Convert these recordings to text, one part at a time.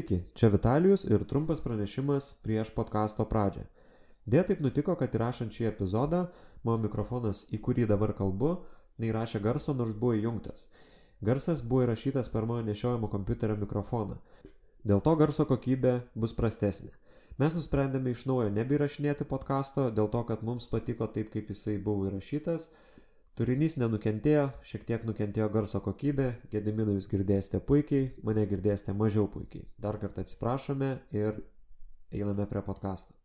Sveiki, čia Vitalijus ir trumpas pranešimas prieš podkasto pradžią. Dėl taip nutiko, kad įrašant šį epizodą, mano mikrofonas, į kurį dabar kalbu, neįrašė garso, nors buvo įjungtas. Garsas buvo įrašytas per mano nešiojamo kompiuterio mikrofoną. Dėl to garso kokybė bus prastesnė. Mes nusprendėme iš naujo nebeirašinėti podkasto, dėl to, kad mums patiko taip, kaip jisai buvo įrašytas Turinys nenukentėjo, šiek tiek nukentėjo garso kokybė, gediminą jūs girdėsite puikiai, mane girdėsite mažiau puikiai. Dar kartą atsiprašome ir einame prie podkasto.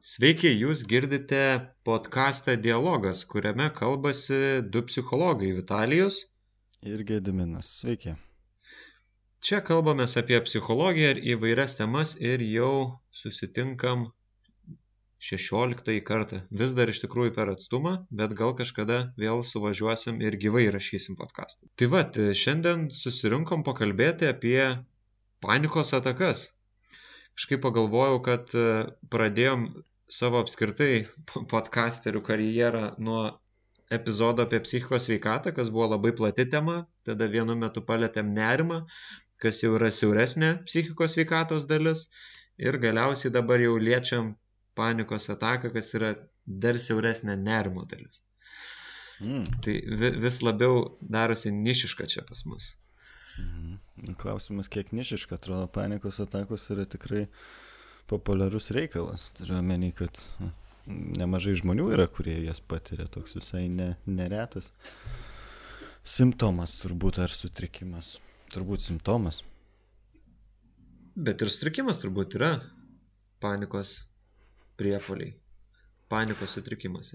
Sveiki, jūs girdite podkastą Dialogas, kuriame kalbasi du psichologai - Vitalijus ir Gediminas. Sveiki. Čia kalbamės apie psichologiją ir įvairias temas ir jau susitinkam 16 kartą. Vis dar iš tikrųjų per atstumą, bet gal kažkada vėl suvažiuosim ir gyvai rašysim podcastą. Tai va, šiandien susirinkom pakalbėti apie panikos atakas. Kažkaip pagalvojau, kad e, pradėjom savo apskritai podcasterių karjerą nuo epizodo apie psichikos sveikatą, kas buvo labai plati tema, tada vienu metu palėtėm nerimą, kas jau yra siauresnė psichikos sveikatos dalis ir galiausiai dabar jau liečiam panikos ataką, kas yra dar siauresnė nerimo dalis. Mm. Tai vis labiau darosi nišiška čia pas mus. Mm. Klausimas, kiek nišiška, atrodo, panikos atakos yra tikrai populiarus reikalas. Turiu omeny, kad nemažai žmonių yra, kurie jas patiria, toks visai ne, neretas simptomas turbūt ar sutrikimas turbūt simptomas. Bet ir sutrikimas turbūt yra panikos priepoliai. Panikos sutrikimas.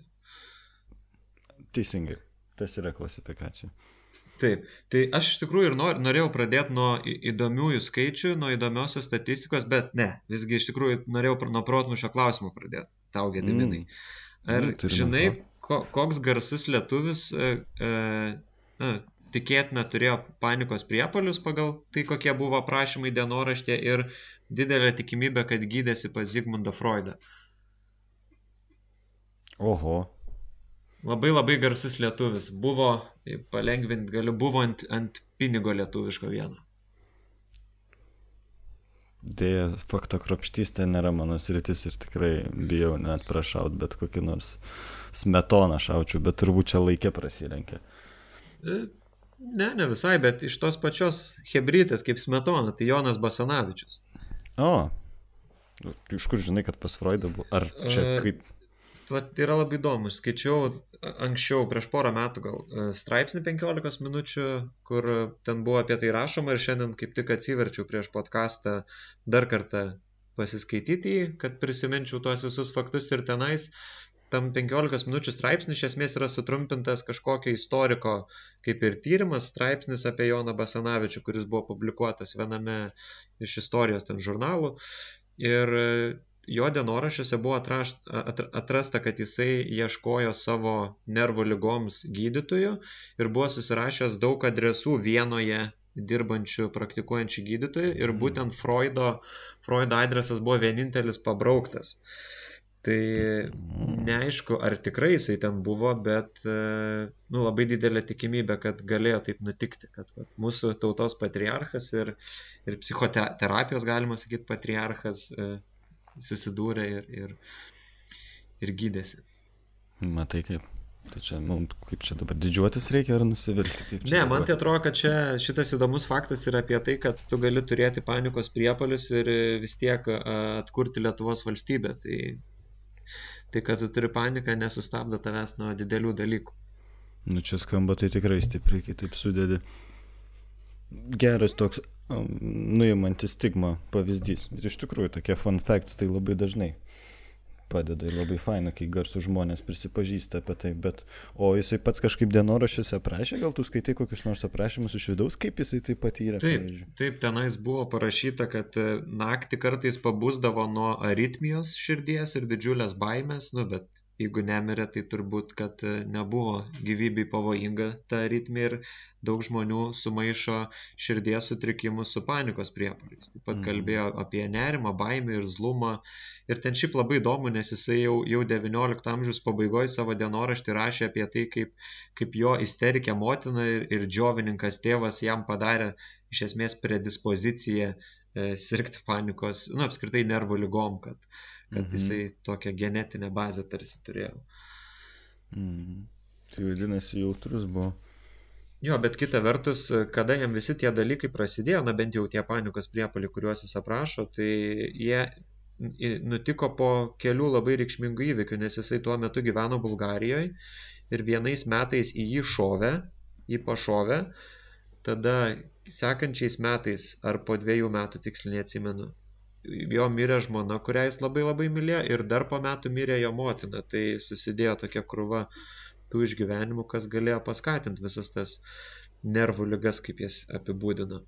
Teisingai. Tas yra klasifikacija. Taip, tai aš iš tikrųjų ir nor, norėjau pradėti nuo įdomiųjų skaičių, nuo įdomiosios statistikos, bet ne, visgi iš tikrųjų norėjau nuo protmušio klausimo pradėti, tau gediminai. Mm. Ar mm, žinai, ko, koks garsus lietuvis e, e, tikėtina turėjo panikos priepolius pagal tai, kokie buvo aprašymai dienoraštė ir didelė tikimybė, kad gydėsi pas Zygmundą Freudą. Oho. Labai labai garsus lietuvis. Buvo, palengvinti galiu, buvo ant, ant pinigo lietuviško vieno. Dėja, fakto kropštystė nėra mano sritis ir tikrai bijau net prašaut, bet kokį nors smetoną šaučiu, bet turbūt čia laikė prasilenkia. Ne, ne visai, bet iš tos pačios hebrytės kaip Smetona, tai Jonas Basanavičius. O, iš kur žinai, kad pas Freudą buvo? Ar čia e, kaip? Vat yra labai įdomu, skaičiau anksčiau, prieš porą metų gal, e, straipsnį 15 minučių, kur ten buvo apie tai rašoma ir šiandien kaip tik atsiverčiau prieš podcastą dar kartą pasiskaityti jį, kad prisiminčiau tuos visus faktus ir tenais tam 15 minučių straipsnis iš esmės yra sutrumpintas kažkokio istoriko kaip ir tyrimas straipsnis apie Joną Basanavičių, kuris buvo publikuotas viename iš istorijos ten žurnalų. Ir jo dienoraščiuose buvo atrasta, kad jisai ieškojo savo nervų lygoms gydytojų ir buvo susirašęs daug adresų vienoje dirbančių, praktikuojančių gydytojų ir mhm. būtent Freudo, Freudo adresas buvo vienintelis pabrauktas. Uh, Tai neaišku, ar tikrai jisai ten buvo, bet e, nu, labai didelė tikimybė, kad galėjo taip nutikti, kad vat, mūsų tautos patriarchas ir, ir psichoterapijos, galima sakyti, patriarchas e, susidūrė ir, ir, ir gydėsi. Matai kaip. Tai čia, nu, kaip čia dabar didžiuotis reikia ar nusivilti? Ne, man tai atrodo, kad čia šitas įdomus faktas yra apie tai, kad tu gali turėti panikos priepolius ir vis tiek atkurti Lietuvos valstybę. Tai tai kad tu turi paniką nesustabdo tavęs nuo didelių dalykų. Nu čia skamba tai tikrai stipriai, kai taip sudedi. Geras toks um, nuimantis stigmą pavyzdys. Ir iš tikrųjų tokie fun facts tai labai dažnai padeda ir labai faina, kai garsų žmonės prisipažįsta apie tai, bet o jisai pats kažkaip dienoraščiuose aprašė, gal tu skaitai kokius nors aprašymus iš vidaus, kaip jisai tai patyrė? Taip, pavyzdžiui. taip, tenais buvo parašyta, kad e, naktį kartais pabusdavo nuo aritmijos širdies ir didžiulės baimės, nu, bet jeigu nemirė, tai turbūt, kad e, nebuvo gyvybei pavojinga ta ritmė ir daug žmonių sumaišo širdies sutrikimus su panikos priepoliais. Taip pat mm. kalbėjo apie nerimą, baimę ir zlumą. Ir ten šiaip labai įdomu, nes jisai jau, jau XIX amžiaus pabaigoje savo dienoraštį rašė apie tai, kaip, kaip jo isterikė motina ir, ir džiovininkas tėvas jam padarė iš esmės predispoziciją sirgti panikos, nu, apskritai nervų lygom, kad, kad mhm. jisai tokią genetinę bazę tarsi turėjo. Mhm. Tai vadinasi, jautrus buvo. Jo, bet kita vertus, kada jam visi tie dalykai prasidėjo, na bent jau tie panikos priepaliai, kuriuos jis aprašo, tai jie nutiko po kelių labai reikšmingų įvykių, nes jisai tuo metu gyveno Bulgarijoje ir vienais metais į jį šovė, jį pašovė, tada sekančiais metais ar po dviejų metų tiksliai neatsimenu, jo mirė žmona, kurią jis labai labai mylėjo ir dar po metų mirė jo motina. Tai susidėjo tokia krūva tų išgyvenimų, kas galėjo paskatinti visas tas nervų lygas, kaip jas apibūdina.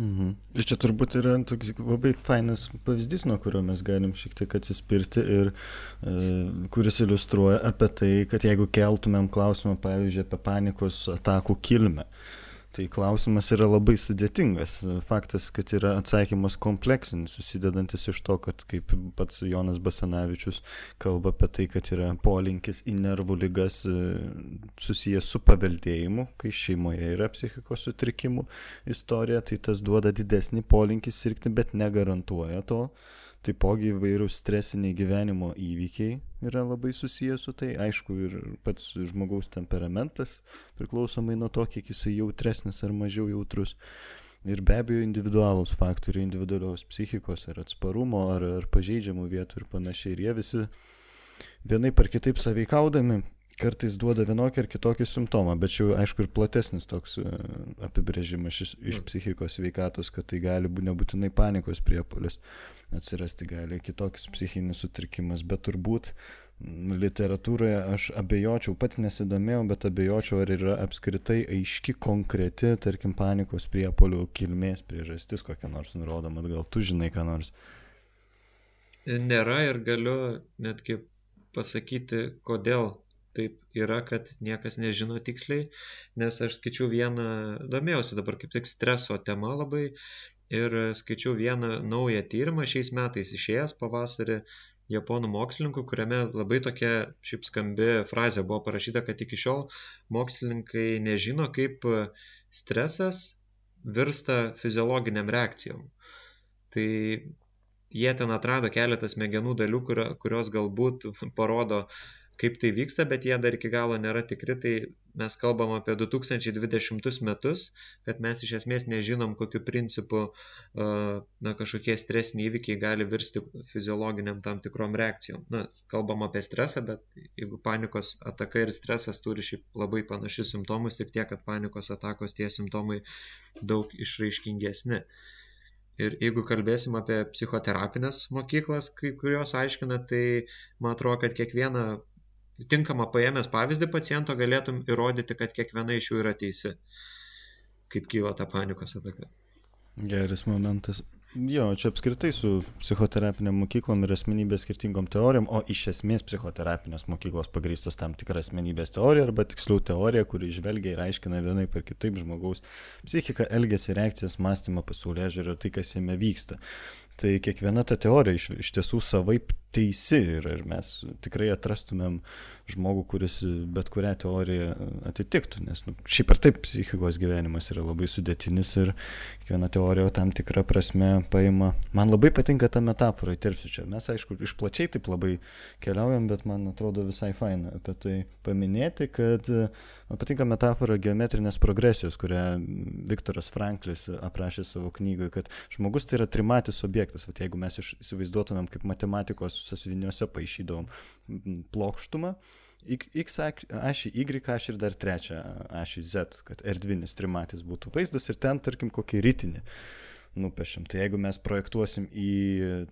Mhm. Ir čia turbūt yra toks labai fainas pavyzdys, nuo kurio mes galim šiek tiek atsispirti ir e, kuris iliustruoja apie tai, kad jeigu keltumėm klausimą, pavyzdžiui, apie panikos atakų kilmę, Tai klausimas yra labai sudėtingas. Faktas, kad yra atsakymas kompleksinis, susidedantis iš to, kad kaip pats Jonas Basanavičius kalba apie tai, kad yra polinkis į nervų lygas e, susijęs su paveldėjimu, kai šeimoje yra psichikos sutrikimų istorija, tai tas duoda didesnį polinkį sirgti, bet negarantuoja to. Taipogi įvairūs stresiniai gyvenimo įvykiai yra labai susijęs su tai. Aišku, ir pats žmogaus temperamentas priklausomai nuo to, kiek jisai jautresnis ar mažiau jautrus. Ir be abejo individualūs faktoriai, individualios psichikos ar atsparumo ar, ar pažeidžiamų vietų ir panašiai. Ir jie visi vienai par kitaip saveikaudami kartais duoda vienokį ar kitokį simptomą, bet čia aišku ir platesnis toks e, apibrėžimas iš, iš mm. psichikos veikatos, kad tai gali būti nebūtinai panikos priepolis, atsirasti gali kitoks psichinis sutrikimas, bet turbūt literatūroje aš abejočiau, pats nesidomėjau, bet abejočiau, ar yra apskritai aiški konkreti, tarkim, panikos priepolių kilmės priežastis kokia nors nurodoma, gal tu žinai ką nors. Nėra ir galiu netgi pasakyti, kodėl taip yra, kad niekas nežino tiksliai, nes aš skaičiau vieną, domėjausi dabar kaip tik streso tema labai ir skaičiau vieną naują tyrimą šiais metais išėjęs pavasarį japonų mokslininkų, kuriame labai tokia šiaip skambi frazė buvo parašyta, kad iki šiol mokslininkai nežino, kaip stresas virsta fiziologiniam reakcijom. Tai jie ten atrado keletą smegenų dalių, kurios galbūt parodo kaip tai vyksta, bet jie dar iki galo nėra tikri, tai mes kalbam apie 2020 metus, kad mes iš esmės nežinom, kokiu principu na, kažkokie stresiniai įvykiai gali virsti fiziologiniam tam tikrom reakcijom. Na, kalbam apie stresą, bet jeigu panikos ataka ir stresas turi šiaip labai panašius simptomus, tik tiek, kad panikos atakos tie simptomai daug išraiškingesni. Ir jeigu kalbėsim apie psichoterapinės mokyklas, kai kurios aiškina, tai man atrodo, kad kiekviena tinkamą paėmęs pavyzdį paciento galėtum įrodyti, kad kiekviena iš jų yra teisi, kaip kyla ta panikos ataka. Geras momentas. Jo, čia apskritai su psichoterapinėm mokyklom ir asmenybės skirtingom teorijom, o iš esmės psichoterapinės mokyklos pagrįstos tam tikrą asmenybės teoriją arba tiksliau teoriją, kuri žvelgia ir aiškina vienai per kitaip žmogaus psichiką, elgesį, reakcijas, mąstymą, pasaulyje žiūrį, tai kas jame vyksta. Tai kiekviena ta teorija iš, iš tiesų savaip teisi ir, ir mes tikrai atrastumėm žmogų, kuris bet kurią teoriją atitiktų, nes nu, šiaip ar taip psichikos gyvenimas yra labai sudėtinis ir kiekviena teorija tam tikrą prasme paima. Man labai patinka ta metafora, įterpsiu čia. Mes aišku, išplačiai taip labai keliaujam, bet man atrodo visai faina apie tai paminėti, kad man patinka metafora geometrinės progresijos, kurią Viktoras Franklis aprašė savo knygoje, kad žmogus tai yra trimatis objektas. Vat jeigu mes įsivaizduotumėm kaip matematikos sąsiuviniuose paaišydavom plokštumą, X ašį, Y ašį ir dar trečią ašį Z, kad erdvinis trimatis būtų vaizdas ir ten, tarkim, kokį rytinį nupešiam. Tai jeigu mes projektuosim į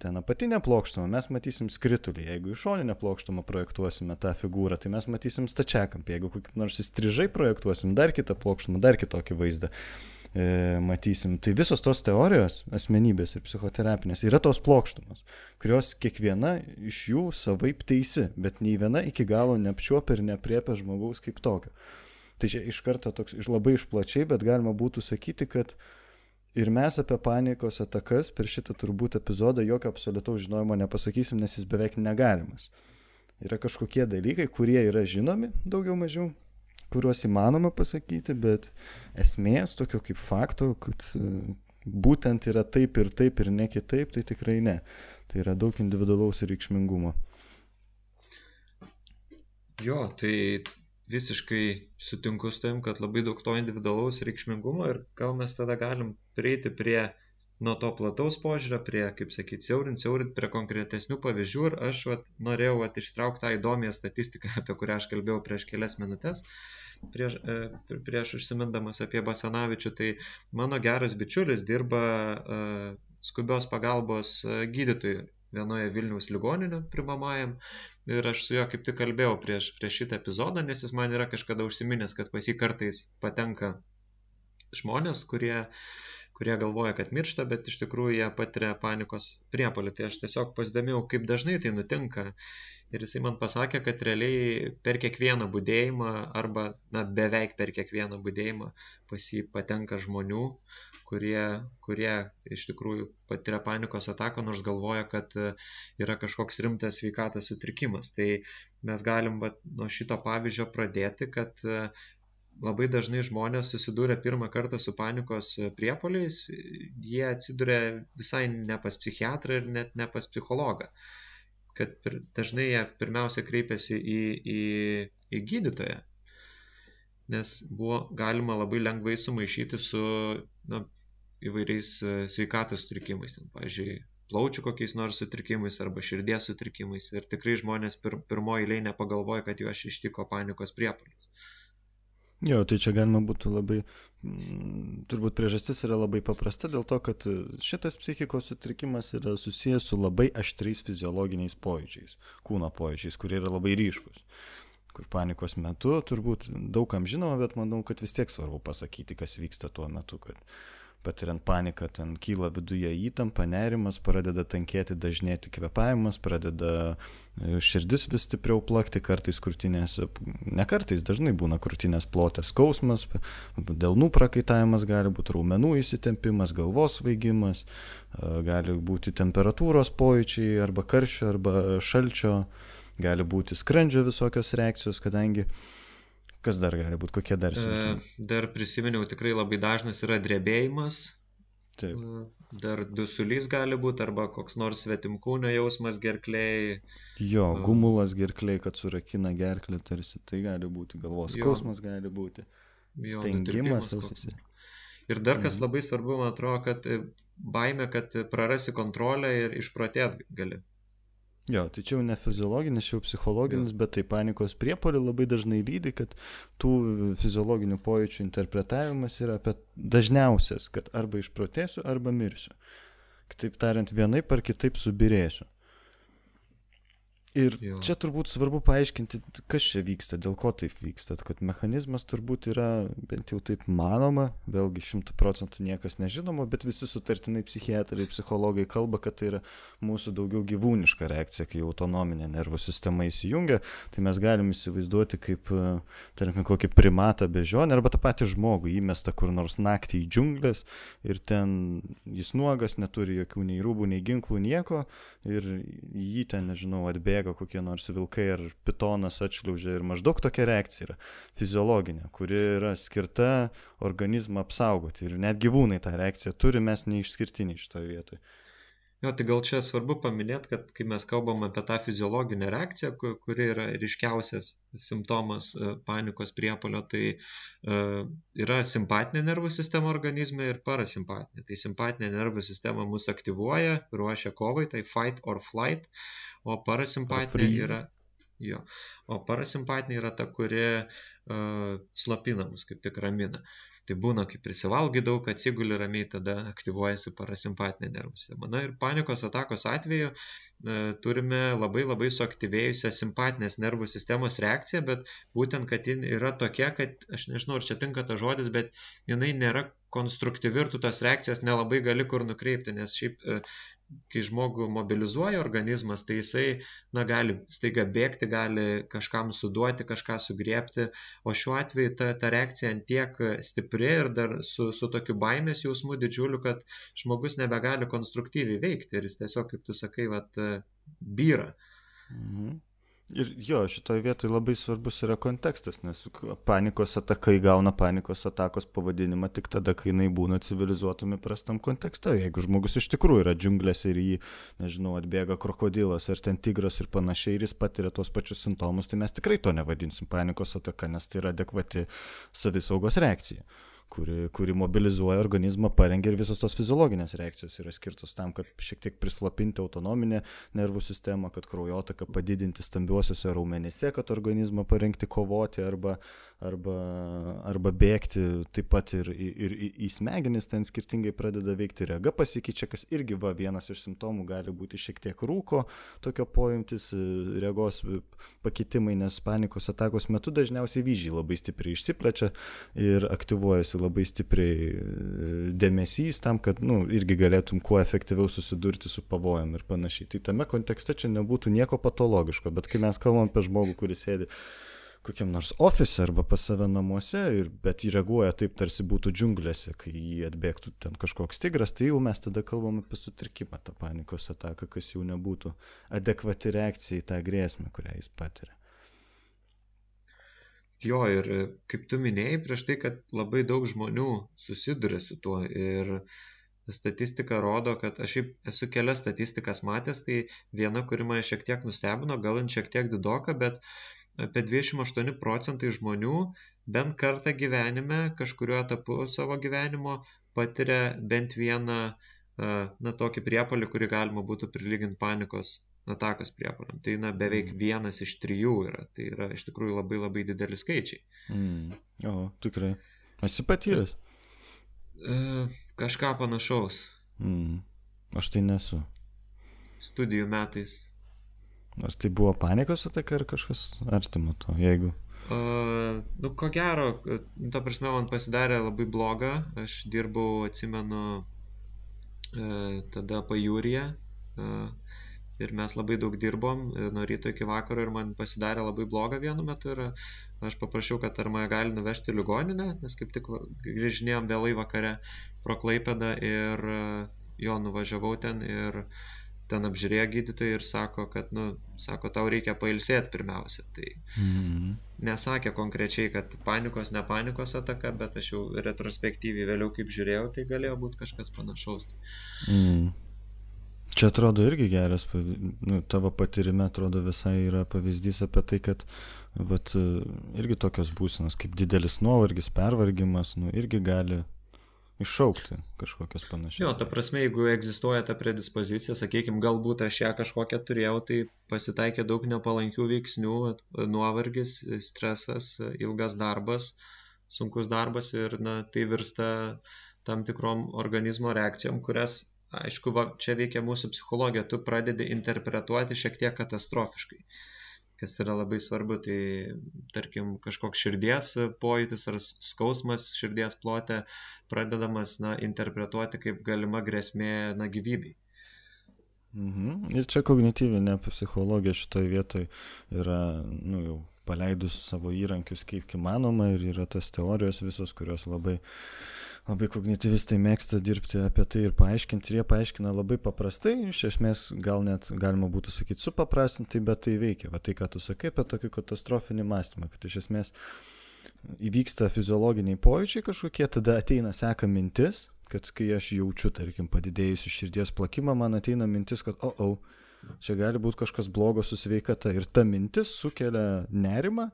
ten apatinę plokštumą, mes matysim skritulį. Jeigu į šoninę plokštumą projektuosime tą figūrą, tai mes matysim stačiakampį. Jeigu kokį nors įstrižai projektuosim dar kitą plokštumą, dar kitokį vaizdą. E, matysim. Tai visos tos teorijos, asmenybės ir psichoterapinės, yra tos plokštumos, kurios kiekviena iš jų savaip teisi, bet nei viena iki galo neapčiuopia ir nepriepia žmogaus kaip tokio. Tai čia iš karto toks iš labai išplačiai, bet galima būtų sakyti, kad ir mes apie panikos atakas per šitą turbūt epizodą jokio absoliutaus žinojimo nepasakysim, nes jis beveik negalimas. Yra kažkokie dalykai, kurie yra žinomi daugiau mažiau, kuriuos įmanoma pasakyti, bet esmės tokio kaip fakto, kad e, būtent yra taip ir taip ir ne kitaip, tai tikrai ne. Tai yra daug individualaus reikšmingumo. Jo, tai visiškai sutinku su tavim, kad labai daug to individualaus reikšmingumo ir gal mes tada galim prieiti prie nuo to plataus požiūrio prie, kaip sakyti, siaurint, siaurint prie konkretesnių pavyzdžių ir aš vat, norėjau vat, ištraukti tą įdomią statistiką, apie kurią aš kalbėjau prieš kelias minutės, prieš, e, prieš užsimindamas apie Basanavičių, tai mano geras bičiulis dirba e, skubios pagalbos e, gydytojų vienoje Vilniaus ligoninio primamajam ir aš su juo kaip tik kalbėjau prieš, prieš šitą epizodą, nes jis man yra kažkada užsiminęs, kad pas jį kartais patenka žmonės, kurie uh, kurie galvoja, kad miršta, bet iš tikrųjų jie patiria panikos priepolį. Tai aš tiesiog pasidomėjau, kaip dažnai tai nutinka. Ir jisai man pasakė, kad realiai per kiekvieną būdėjimą arba na, beveik per kiekvieną būdėjimą pas jį patenka žmonių, kurie, kurie iš tikrųjų patiria panikos ataką, nors galvoja, kad yra kažkoks rimtas sveikatos sutrikimas. Tai mes galim va, nuo šito pavyzdžio pradėti, kad labai dažnai žmonės susidūrę pirmą kartą su panikos priepoliais, jie atsiduria visai ne pas psichiatrą ir net ne pas psichologą. Kad pir, dažnai jie pirmiausia kreipiasi į, į, į gydytoją, nes buvo galima labai lengvai sumaišyti su na, įvairiais e, sveikatos sutrikimais, ten, pavyzdžiui, plaučių kokiais nors sutrikimais arba širdies sutrikimais ir tikrai žmonės pir, pirmoji eilė nepagalvoja, kad juos ištiko panikos priepolis. Jo, tai čia galima būtų labai, mm, turbūt priežastis yra labai paprasta dėl to, kad šitas psichikos sutrikimas yra susijęs su labai aštriais fiziologiniais pojūčiais, kūno pojūčiais, kurie yra labai ryškus. Kur panikos metu turbūt daugam žinoma, bet manau, kad vis tiek svarbu pasakyti, kas vyksta tuo metu, kad patiriant paniką, ten kyla viduje įtampa, nerimas, pradeda tankėti, dažnėti kvepavimas, pradeda e, širdis vis stipriau plakti, kartais krūtinės, ne kartais, dažnai būna krūtinės plotės skausmas, delnų prakaitavimas, gali būti raumenų įsitempimas, galvos svaigimas, e, gali būti temperatūros pojūčiai arba karščio, arba šalčio, gali būti skrandžio visokios reakcijos, kadangi Kas dar gali būti, kokie dar simptomai? E, dar prisiminiau, tikrai labai dažnas yra drebėjimas. Taip. E, dar dusulys gali būti, arba koks nors svetimkūnio jausmas gerklėjai. Jo, e, gumulas gerklėjai, kad surakina gerklę tarsi, tai gali būti, galvos skausmas gali būti. Jo, spengimas ausise. Ir dar kas mhm. labai svarbu, man atrodo, kad baime, kad prarasi kontrolę ir išprotėt gali. Jo, tai čia jau ne fiziologinis, čia jau psichologinis, bet tai panikos priepolį labai dažnai lydi, kad tų fiziologinių pojūčių interpretavimas yra apie dažniausias, kad arba išprotėsiu, arba mirsiu. Kitaip tariant, vienaip ar kitaip subirėsiu. Ir jo. čia turbūt svarbu paaiškinti, kas čia vyksta, dėl ko taip vyksta, kad mechanizmas turbūt yra, bent jau taip manoma, vėlgi šimtų procentų niekas nežinoma, bet visi sutartinai psichiatrai, psichologai kalba, kad tai yra mūsų daugiau gyvūniška reakcija, kai autonominė nervų sistema įsijungia, tai mes galim įsivaizduoti kaip, tarkim, kokį primatą bežionę arba tą patį žmogų įmestą kur nors naktį į džiunglės ir ten jis nuogas, neturi jokių nei rūbų, nei ginklų, nieko ir jį ten, nežinau, atbėga bėga kokie nors vilkai ar pitonas atšliaužia ir maždaug tokia reakcija yra fiziologinė, kuri yra skirta organizmą apsaugoti ir net gyvūnai tą reakciją turi, mes neišskirtiniai šitoje vietoje. Jo, tai gal čia svarbu paminėti, kad kai mes kalbam apie tą fiziologinę reakciją, kuri yra ryškiausias simptomas e, panikos priepolio, tai uh, yra simpatinė nervų sistema organizme ir parasimpatinė. Tai simpatinė nervų sistema mus aktyvuoja, ruošia kovai, tai fight or flight, o parasimpatinė yra... Jo. O parasimpatinė yra ta, kuri uh, slopina mus, kaip tik ramina. Tai būna, kai prisivalgai daug, atsiguli ramiai, tada aktyvuojasi parasimpatinė nervų sistema. Na ir panikos atakos atveju e, turime labai labai suaktyvėjusią simpatinės nervų sistemos reakciją, bet būtent, kad ji yra tokia, kad aš nežinau, ar čia tinka tas žodis, bet jinai nėra konstruktyvi ir tu tos reakcijos nelabai gali kur nukreipti, nes šiaip e, kai žmogų mobilizuoja organizmas, tai jisai, na, gali staiga bėgti, gali kažkam suduoti, kažką sugriepti, o šiuo atveju ta, ta reakcija antiek stipri ir dar su, su tokiu baimės jausmu didžiuliu, kad žmogus nebegali konstruktyviai veikti ir jis tiesiog, kaip tu sakai, vat, byra. Mhm. Ir jo, šitoje vietoje labai svarbus yra kontekstas, nes panikos ataka įgauna panikos atakos pavadinimą tik tada, kai jinai būna civilizuotame prastam kontekste. Jeigu žmogus iš tikrųjų yra džiunglėse ir jį, nežinau, atbėga krokodilas ar ten tigras ir panašiai ir jis patiria tos pačius simptomus, tai mes tikrai to nevadinsim panikos ataka, nes tai yra adekvati savisaugos reakcija kuri, kuri mobilizuoja organizmą, parengia ir visos tos fiziologinės reakcijos yra skirtos tam, kad šiek tiek prislapinti autonominę nervų sistemą, kad kraujotaką padidinti stambiuosiuose raumenyse, kad organizmą parengti kovoti arba, arba, arba bėgti, taip pat ir, ir, ir į smegenis ten skirtingai pradeda veikti, rega pasikeičia, kas irgi va vienas iš simptomų gali būti šiek tiek rūko, tokio pojimtis, regos pakitimai, nes panikos atakos metu dažniausiai vyžiai labai stipriai išsiplečia ir aktyvuojasi labai stipriai dėmesys tam, kad, na, nu, irgi galėtum kuo efektyviau susidurti su pavojam ir panašiai. Tai tame kontekste čia nebūtų nieko patologiško, bet kai mes kalbam apie žmogų, kuris sėdi kokiam nors ofise arba pas save namuose, ir, bet jį reaguoja taip, tarsi būtų džiunglėse, kai jį atbėgtų ten kažkoks tigras, tai jau mes tada kalbam apie sutrikimą, tą panikos ataką, kas jau nebūtų adekvati reakcija į tą grėsmę, kurią jis patiria. Jo, ir kaip tu minėjai prieš tai, kad labai daug žmonių susiduria su tuo ir statistika rodo, kad aš esu kelias statistikas matęs, tai viena, kuri mane šiek tiek nustebino, gal ir šiek tiek didoka, bet apie 28 procentai žmonių bent kartą gyvenime, kažkuriuo etapu savo gyvenimo patiria bent vieną, na, tokį priepolį, kurį galima būtų prilyginti panikos atakas priepoliam. Tai, na, beveik mm. vienas iš trijų yra. Tai yra iš tikrųjų labai labai dideli skaičiai. Mm. O, tikrai. Esi patyręs? E, kažką panašaus. Mm. Aš tai nesu. Studijų metais Ar tai buvo panikos ataka ar kažkas artimo to, jeigu? Uh, nu, ko gero, ta prasme, man pasidarė labai bloga. Aš dirbau, atsimenu, uh, tada pajūryje. Uh, ir mes labai daug dirbom nuo ryto iki vakaro ir man pasidarė labai bloga vienu metu ir aš paprašiau, kad ar mane gali nuvežti į ligoninę, nes kaip tik grįžinėjom vėlai vakare pro Klaipedą ir jo nuvažiavau ten ir uh, ten apžiūrėjo gydytojai ir sako, kad, nu, sako, tau reikia pailsėti pirmiausia. Tai mm. nesakė konkrečiai, kad panikos, ne panikos ataka, bet aš jau retrospektyviai vėliau kaip žiūrėjau, tai galėjo būti kažkas panašaus. Mm. Čia atrodo irgi geras, nu, tavo patyrime atrodo visai yra pavyzdys apie tai, kad vat, irgi tokios būsenos kaip didelis nuovargis, pervargimas, nu, irgi gali iššaukti kažkokias panašias. Jo, ta prasme, jeigu egzistuoja ta predispozicija, sakykime, galbūt aš ją kažkokią turėjau, tai pasitaikė daug nepalankių veiksnių, nuovargis, stresas, ilgas darbas, sunkus darbas ir na, tai virsta tam tikrom organizmo reakcijom, kurias, aišku, va, čia veikia mūsų psichologija, tu pradedi interpretuoti šiek tiek katastrofiškai kas yra labai svarbu, tai tarkim kažkoks širdies pojūtis ar skausmas širdies plote pradedamas na, interpretuoti kaip galima grėsmė na, gyvybei. Mhm. Ir čia kognityvinė psichologija šitoje vietoje yra nu, jau paleidus savo įrankius kaip įmanoma ir yra tas teorijos visos, kurios labai labai kognityvistai mėgsta dirbti apie tai ir paaiškinti, ir jie paaiškina labai paprastai, iš esmės gal net galima būtų sakyti supaprastintai, bet tai veikia. Va tai, ką tu sakai apie tokį katastrofinį mąstymą, kad iš esmės įvyksta fiziologiniai pojūčiai kažkokie, tada ateina seka mintis, kad kai aš jaučiu, tarkim, padidėjusi širdies plakimą, man ateina mintis, kad, o, o, čia gali būti kažkas blogo su sveikata. Ir ta mintis sukelia nerimą,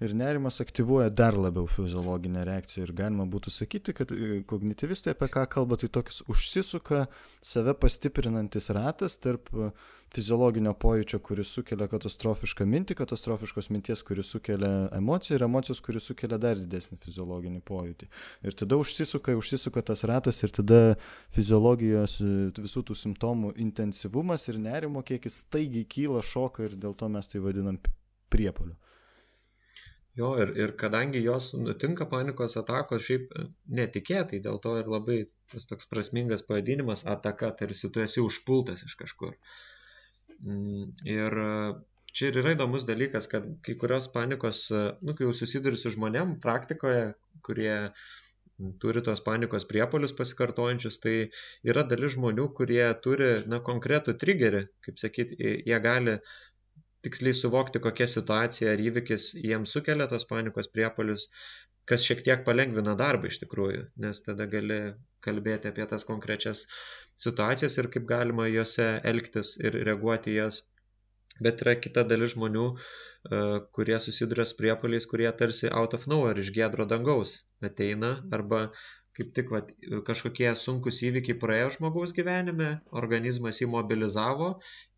ir nerimas aktyvuoja dar labiau fiziologinę reakciją ir galima būtų sakyti, kad e, kognityvistai apie ką kalba, tai toks užsisuka save pastiprinantis ratas tarp e, fiziologinio pojūčio, kuris sukelia katastrofišką mintį, katastrofiškos minties, kuris sukelia emociją ir emocijos, kuris sukelia dar didesnį fiziologinį pojūtį. Ir tada užsisuka, užsisuka tas ratas ir tada fiziologijos e, visų tų simptomų intensyvumas ir nerimo kiekis staigiai kyla, šoka ir dėl to mes tai vadinam priepoliu. Jo, ir, ir kadangi jos nutinka panikos atakos šiaip e, netikėtai, dėl to ir labai tas toks prasmingas pavadinimas ataka, tarsi tu esi užpultas iš kažkur. Mm, ir e, čia ir yra įdomus dalykas, kad kai kurios panikos, e, nu, kai jau susiduri su žmonėm praktikoje, kurie turi tos panikos priepolius pasikartojančius, tai yra dalis žmonių, kurie turi, na, konkretų triggerį, kaip sakyti, jie gali tiksliai suvokti, kokia situacija ar įvykis jiems sukelia tos panikos priepolius, kas šiek tiek palengvina darbą iš tikrųjų, nes tada gali kalbėti apie tas konkrečias situacijas ir kaip galima juose elgtis ir reaguoti jas. Bet yra kita dalis žmonių, e, kurie susiduria su priepoliais, kurie tarsi out of nowhere iš gėdro dangaus ateina arba kaip tik vat, kažkokie sunkus įvykiai praėjo žmogaus gyvenime, organizmas jį mobilizavo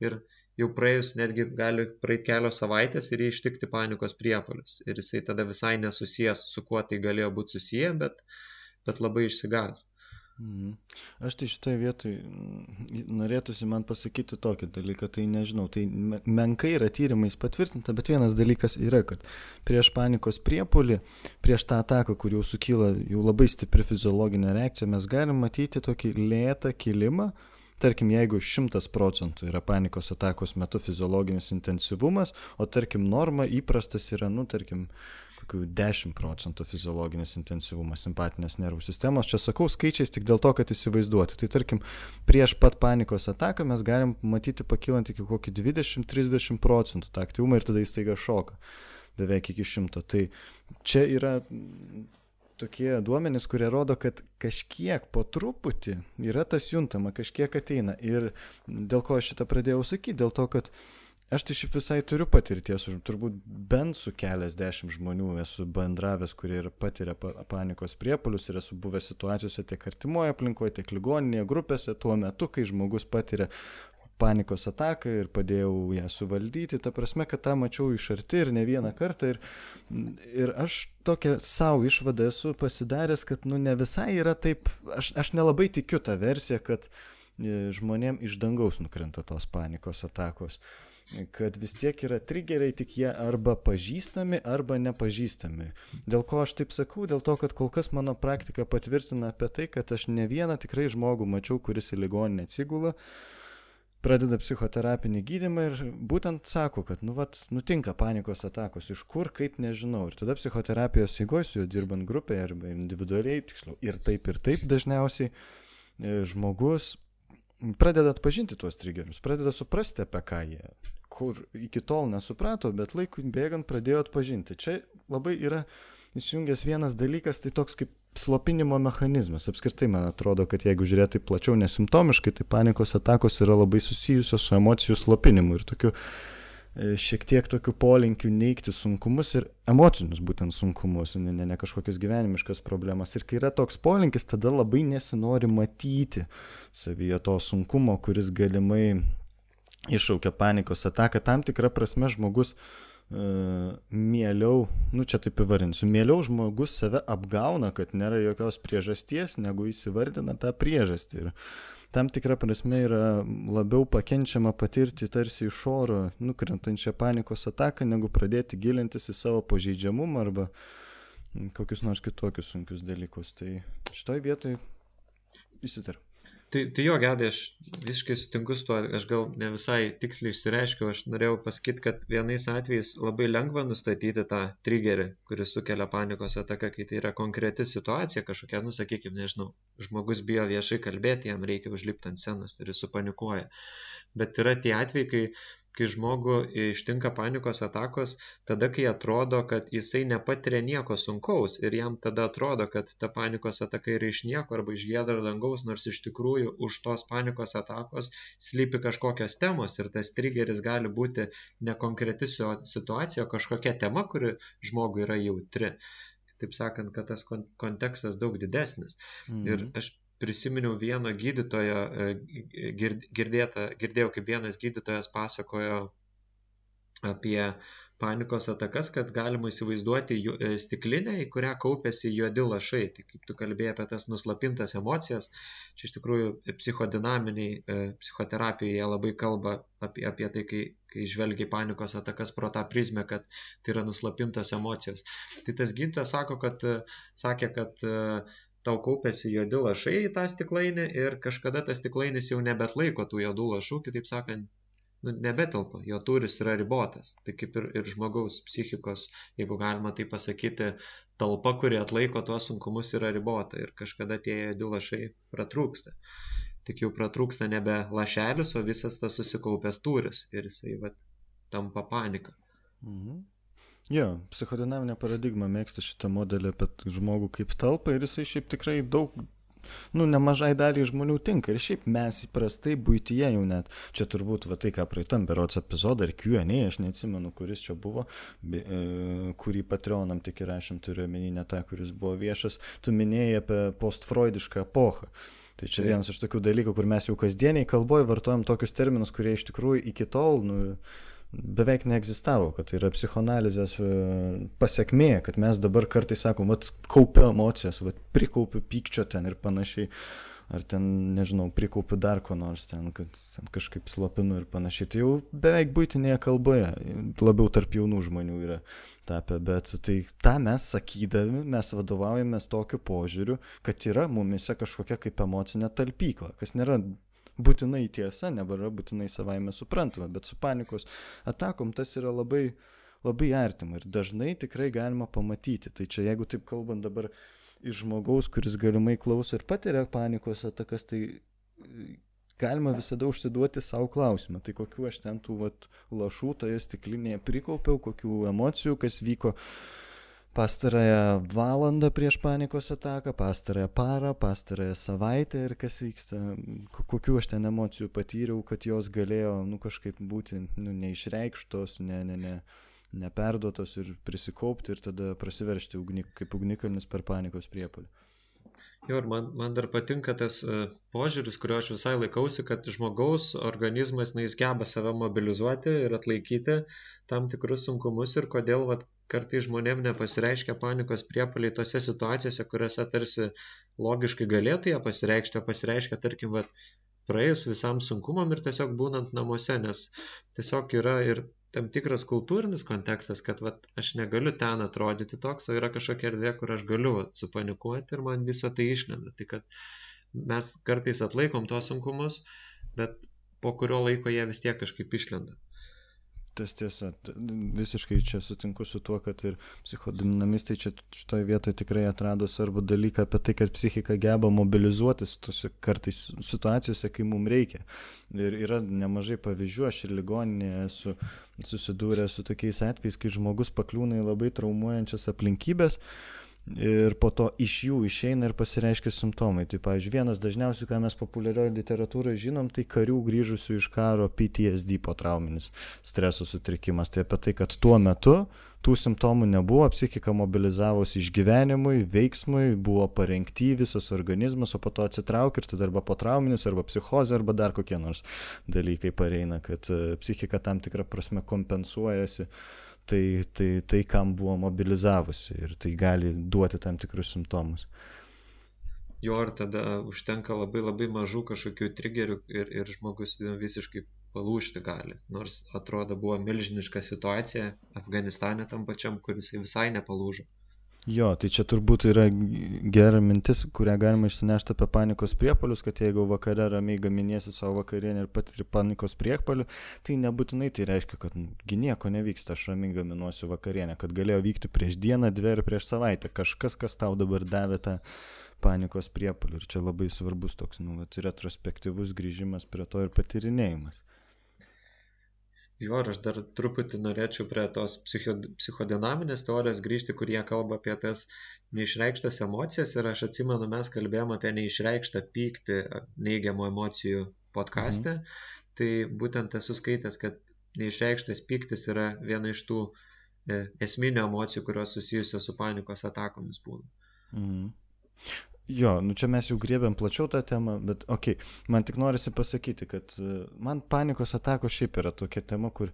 ir jau praėjus netgi gali praeit kelios savaitės ir jį ištikti panikos priepuolis. Ir jisai tada visai nesusijęs, su kuo tai galėjo būti susiję, bet, bet labai išsigas. Mhm. Aš tai šitoje vietoje mm, norėtųsi man pasakyti tokį dalyką, tai nežinau, tai menkai yra tyrimais patvirtinta, bet vienas dalykas yra, kad prieš panikos priepolį, prieš tą ataką, kur jau sukyla jau labai stipri fiziologinė reakcija, mes galim matyti tokį lėtą kilimą, Tarkim, jeigu 100 procentų yra panikos atakos metu fiziologinis intensyvumas, o tarkim norma įprastas yra, nu, tarkim, kokių 10 procentų fiziologinis intensyvumas simpatinės nervų sistemos. Čia sakau skaičiais tik dėl to, kad įsivaizduoti. Tai tarkim, prieš pat panikos ataką mes galim matyti pakilant iki kokį 20-30 procentų tą aktyvumą ir tada įstaiga šoka beveik iki šimto. Tai čia yra tokie duomenys, kurie rodo, kad kažkiek po truputį yra tas juntama, kažkiek ateina. Ir dėl ko aš šitą pradėjau sakyti, dėl to, kad aš tai šiaip visai turiu patirties, turbūt bent su keliasdešimt žmonių esu bendravęs, kurie ir patiria panikos priepolius ir esu buvęs situacijose tiek artimoje aplinkoje, tiek ligoninėje grupėse tuo metu, kai žmogus patiria panikos ataką ir padėjau ją suvaldyti. Ta prasme, kad tą mačiau iš arti ir ne vieną kartą. Ir, ir aš tokią savo išvadą esu pasidaręs, kad nu ne visai yra taip, aš, aš nelabai tikiu tą versiją, kad e, žmonėm iš dangaus nukrenta tos panikos atakos kad vis tiek yra trigeriai, tik jie arba pažįstami, arba nepažįstami. Dėl ko aš taip sakau? Dėl to, kad kol kas mano praktika patvirtina apie tai, kad aš ne vieną tikrai žmogų mačiau, kuris į ligoninę atsigula, uh, pradeda psichoterapinį gydymą ir būtent sako, kad, nu, vat, nutinka panikos atakos, iš kur, kaip nežinau. Ir tada psichoterapijos įgos, jo dirbant grupėje arba individualiai, tiksliau, ir taip, ir taip dažniausiai e, žmogus pradeda atpažinti tuos triggerius, pradeda suprasti, apie ką jie, kur iki tol nesuprato, bet laikui bėgant pradėjo atpažinti. Čia labai yra įsijungęs vienas dalykas, tai toks kaip slopinimo mechanizmas. Apskritai, man atrodo, kad jeigu žiūrėti plačiau nesimptomiškai, tai panikos atakos yra labai susijusios su emocijų slopinimu ir tokiu e, šiek tiek tokių polinkių neikti sunkumus ir emocinius būtent sunkumus, ne, ne, ne kažkokias gyvenimiškas problemas. Ir kai yra toks polinkis, tada labai nesinori matyti savyje to sunkumo, kuris galimai iššaukia panikos ataką. Tam tikrą prasme žmogus uh, mieliau, nu čia taip įvardinsiu, mieliau žmogus save apgauna, kad nėra jokios priežasties, negu įsivardina tą priežastį. Ir tam tikrą prasme yra labiau pakenčiama patirti tarsi iš oro nukrentančią panikos ataką, negu pradėti gilintis į savo pažeidžiamumą arba kokius nors kitokius sunkius dalykus. Tai šitoj vietoj įsitarp. Tai, tai jo, gedai, aš visiškai sutinku su tuo, aš gal ne visai tiksliai išsireiškiau, aš norėjau pasakyti, kad vienais atvejais labai lengva nustatyti tą triggerį, kuris sukelia panikos ataką, kai tai yra konkreti situacija kažkokia, nu sakykime, nežinau, žmogus bijo viešai kalbėti, jam reikia užlipti ant scenos ir jis supanikuoja. Bet yra tie atvejai, kai kai žmogų ištinka panikos atakos, tada, kai atrodo, kad jisai nepatiria nieko sunkaus ir jam tada atrodo, kad ta panikos ataka yra iš nieko arba iš gėdro dangaus, nors iš tikrųjų už tos panikos atakos slypi kažkokios temos ir tas trigeris gali būti ne konkreti situacija, o kažkokia tema, kuri žmogui yra jautri. Taip sakant, kad tas kontekstas daug didesnis. Mhm. Ir aš prisiminiau vieno gydytojo, e, girdėta, girdėjau, kaip vienas gydytojas pasakojo apie panikos atakas, kad galima įsivaizduoti e, stiklinę, į kurią kaupėsi juodi lašai. Tai kaip tu kalbėjai apie tas nuslapintas emocijas, čia iš tikrųjų psichodinaminiai, e, psichoterapijoje labai kalba apie, apie tai, kai, kai žvelgia į panikos atakas pro tą prizmę, kad tai yra nuslapintos emocijos. Tai tas gydytojas sako, kad, sakė, kad tau kaupėsi juodi lašai į tą stiklainį ir kažkada tas stiklainis jau nebetlaiko tų juodų lašų, kitaip sakant, nu, nebetelpa, jo turis yra ribotas. Tai kaip ir, ir žmogaus psichikos, jeigu galima tai pasakyti, talpa, kuri atlaiko tuos sunkumus, yra ribota ir kažkada tie juodi lašai pratrūksta. Tik jau pratrūksta nebe lašelis, o visas tas susikaupęs turis ir jisai va, tampa panika. Mhm. Jo, psichodinaminė paradigma mėgsta šitą modelį apie žmogų kaip talpą ir jisai šiaip tikrai daug, nu, nemažai daliai žmonių tinka. Ir šiaip mes įprastai būtyje jau net, čia turbūt va tai, ką praeitam berots epizodą ir Q&A, aš neatsimenu, kuris čia buvo, be, e, kurį Patreonam tik įrašym, turiu omeny ne tą, kuris buvo viešas, tu minėjai apie postfreudišką epochą. Tai čia vienas iš tokių dalykų, kur mes jau kasdieniai kalboje vartojam tokius terminus, kurie iš tikrųjų iki tol, nu, beveik neegzistavo, kad tai yra psichoanalizės e, pasiekmė, kad mes dabar kartais sakom, vat kaupiu emocijas, vat prikaupiu pykčio ten ir panašiai, ar ten, nežinau, prikaupiu dar ko nors ten, kad ten kažkaip slopinu ir panašiai. Tai jau beveik būtinėje kalboje, labiau tarp jaunų žmonių yra tapę, bet tai tą mes sakydami, mes vadovaujamės tokiu požiūriu, kad yra mumise kažkokia kaip emocinė talpykla, kas nėra būtinai tiesa, nebėra būtinai savaime suprantama, bet su panikos atakom tas yra labai, labai artima ir dažnai tikrai galima pamatyti. Tai čia jeigu taip kalbant dabar iš žmogaus, kuris galimai klauso ir patiria panikos atakas, tai e, galima visada užsiduoti savo klausimą, tai kokiu aš ten tų vat, lašų toje stiklinėje prikaupiau, kokių emocijų, kas vyko pastarąją valandą prieš panikos ataką, pastarąją parą, pastarąją savaitę ir kas vyksta, kokiu aš ten emocijų patyriau, kad jos galėjo nu, kažkaip būti nu, neišreikštos, ne, ne, ne, neperduotos ir prisikaupti ir tada prasiveršti ugnik, kaip ugnikalnis per panikos priepolį. Jo, ir man, man dar patinka tas uh, požiūris, kurio aš visai laikausi, kad žmogaus organizmas, na, jis geba save mobilizuoti ir atlaikyti tam tikrus sunkumus ir kodėl, vat, kartai žmonėm nepasireiškia panikos priepoliai tose situacijose, kuriuose tarsi logiškai galėtų jie pasireikšti, o pasireiškia, tarkim, vat, praėjus visam sunkumam ir tiesiog būnant namuose, nes tiesiog yra ir tam tikras kultūrinis kontekstas, kad vat, aš negaliu ten atrodyti toks, o yra kažkokia erdvė, kur aš galiu vat, supanikuoti ir man visą tai išlenda. Tai kad mes kartais atlaikom tos sunkumus, bet po kurio laiko jie vis tiek kažkaip išlenda. Tas tiesa, visiškai čia sutinku su tuo, kad ir psichodinamistai čia šitoje vietoje tikrai atrado svarbų dalyką apie tai, kad psichika geba mobilizuotis tose kartais situacijose, kai mums reikia. Ir yra nemažai pavyzdžių, aš ir ligoninėje esu susidūręs su tokiais atvejais, kai žmogus pakliūna į labai traumuojančias aplinkybės ir po to iš jų išeina ir pasireiškia simptomai. Tai, pavyzdžiui, vienas dažniausių, ką mes populiarioje literatūroje žinom, tai karių grįžusių iš karo PTSD potrauminis streso sutrikimas. Tai apie tai, kad tuo metu tų simptomų nebuvo, psichika mobilizavosi išgyvenimui, veiksmui, buvo parengti visas organizmas, o po to atsitraukia ir tada arba potrauminis, arba psichozė, arba dar kokie nors dalykai pareina, kad e, psichika tam tikrą prasme kompensuojasi tai, tai, tai kam buvo mobilizavusi ir tai gali duoti tam tikrus simptomus. Jo, ir tada užtenka labai labai mažų kažkokių trigerių ir, ir žmogus visiškai palūšti gali. Nors atrodo buvo milžiniška situacija Afganistane tam pačiam, kuris visai nepalūžo. Jo, tai čia turbūt yra gera mintis, kurią galima išsinešti apie panikos priepolius, kad jeigu vakare ramiai gaminiesi savo vakarienę ir patiri panikos priepolių, tai nebūtinai tai reiškia, kad gi nieko nevyksta, aš ramiai gaminuosiu vakarienę, kad galėjo vykti prieš dieną, dvi ar prieš savaitę, kažkas, kas tau dabar davė tą panikos priepolių. Ir čia labai svarbus toks, nu, vat, retrospektyvus grįžimas prie to ir patirinėjimas. Jo, ir aš dar truputį norėčiau prie tos psicho, psichodinaminės teorijos grįžti, kur jie kalba apie tas neišreikštas emocijas ir aš atsimenu, mes kalbėjome apie neišreikštą pyktį neigiamų emocijų podkastę, mhm. tai būtent esu skaitęs, kad neišreikštas pyktis yra viena iš tų e, esminių emocijų, kurios susijusios su panikos atakomis būna. Mhm. Jo, nu čia mes jau griebėm plačiau tą temą, bet okei, okay, man tik norisi pasakyti, kad e, man panikos atakos šiaip yra tokia tema, kur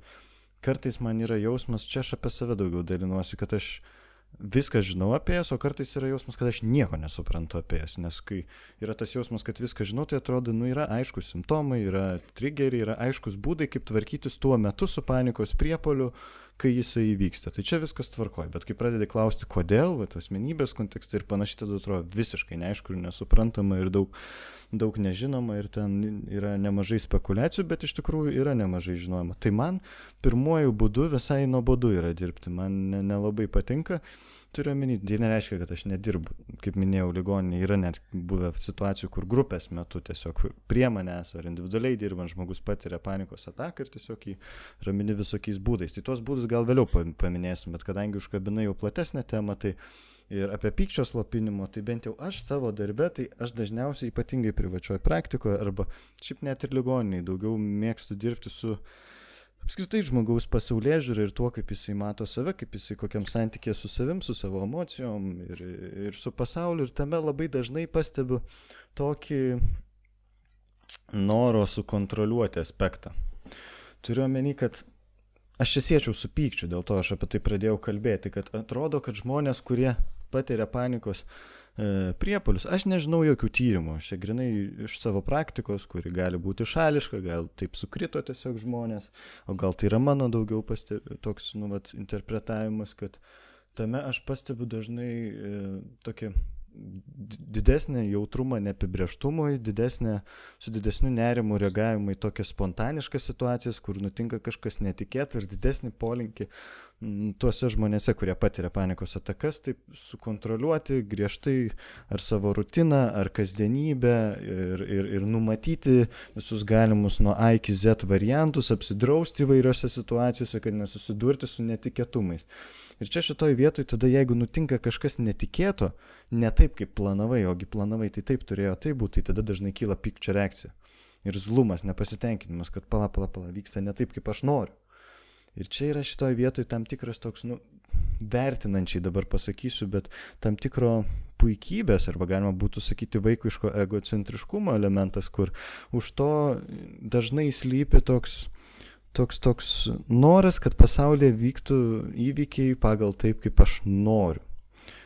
kartais man yra jausmas, čia aš apie save daugiau dalinuosi, kad aš viską žinau apie jas, o kartais yra jausmas, kad aš nieko nesuprantu apie jas, nes kai yra tas jausmas, kad viską žinau, tai atrodo, nu yra aiškus simptomai, yra triggeriai, yra aiškus būdai, kaip tvarkytis tuo metu su panikos priepoliu, kai jisai įvyksta. Tai čia viskas tvarkoja, bet kai pradedi klausti, kodėl, va, asmenybės kontekste ir panašiai, tada atrodo visiškai neaišku ir nesuprantama ir daug, daug nežinoma ir ten yra nemažai spekulacijų, bet iš tikrųjų yra nemažai žinoma. Tai man pirmuoju būdu visai nuobodu yra dirbti, man nelabai ne patinka turiu omeny, tai nereiškia, kad aš nedirbu. Kaip minėjau, ligoninė yra net buvę situacijų, kur grupės metu tiesiog prie manęs ar individualiai dirbant žmogus patiria panikos ataką ir tiesiog jį ramini visokiais būdais. Tai tuos būdus gal vėliau paminėsim, bet kadangi užkabinai jau platesnę temą, tai ir apie pykčio slopinimo, tai bent jau aš savo darbę, tai aš dažniausiai ypatingai privačioje praktikoje arba šiaip net ir ligoniniai daugiau mėgstu dirbti su apskritai žmogaus pasaulyje žiūri ir tuo, kaip jisai mato save, kaip jisai kokiam santykė su savim, su savo emocijom ir, ir su pasauliu. Ir tame labai dažnai pastebiu tokį noro sukontroliuoti aspektą. Turiu omeny, kad aš čia siečiau su pykčiu, dėl to aš apie tai pradėjau kalbėti, kad atrodo, kad žmonės, kurie patiria panikos, E, priepolius. Aš nežinau jokių tyrimų, čia grinai iš savo praktikos, kuri gali būti šališka, gal taip sukrito tiesiog žmonės, o gal tai yra mano daugiau pastebi, toks, nu, vat, interpretavimas, kad tame aš pastebiu dažnai e, tokį didesnį jautrumą neapibrieštumui, didesnį, su didesniu nerimu reagavimą į tokias spontaniškas situacijas, kur nutinka kažkas netikėta ir didesnį polinkį tuose žmonėse, kurie patiria panikos atakas, taip sukontroliuoti griežtai ar savo rutiną, ar kasdienybę ir, ir, ir numatyti visus galimus nuo A iki Z variantus, apsidrausti įvairiose situacijose, kad nesusidurti su netikėtumais. Ir čia šitoj vietoj tada, jeigu nutinka kažkas netikėto, ne taip kaip planavai, ogi planavai tai taip turėjo tai būti, tai tada dažnai kyla pykčio reakcija. Ir zlumas, nepasitenkinimas, kad pala, pala, pala, vyksta ne taip, kaip aš noriu. Ir čia yra šitoj vietoj tam tikras toks, nu, vertinančiai dabar pasakysiu, bet tam tikro puikybės, arba galima būtų sakyti vaikiško egocentriškumo elementas, kur už to dažnai slypi toks, toks, toks noras, kad pasaulyje vyktų įvykiai pagal taip, kaip aš noriu.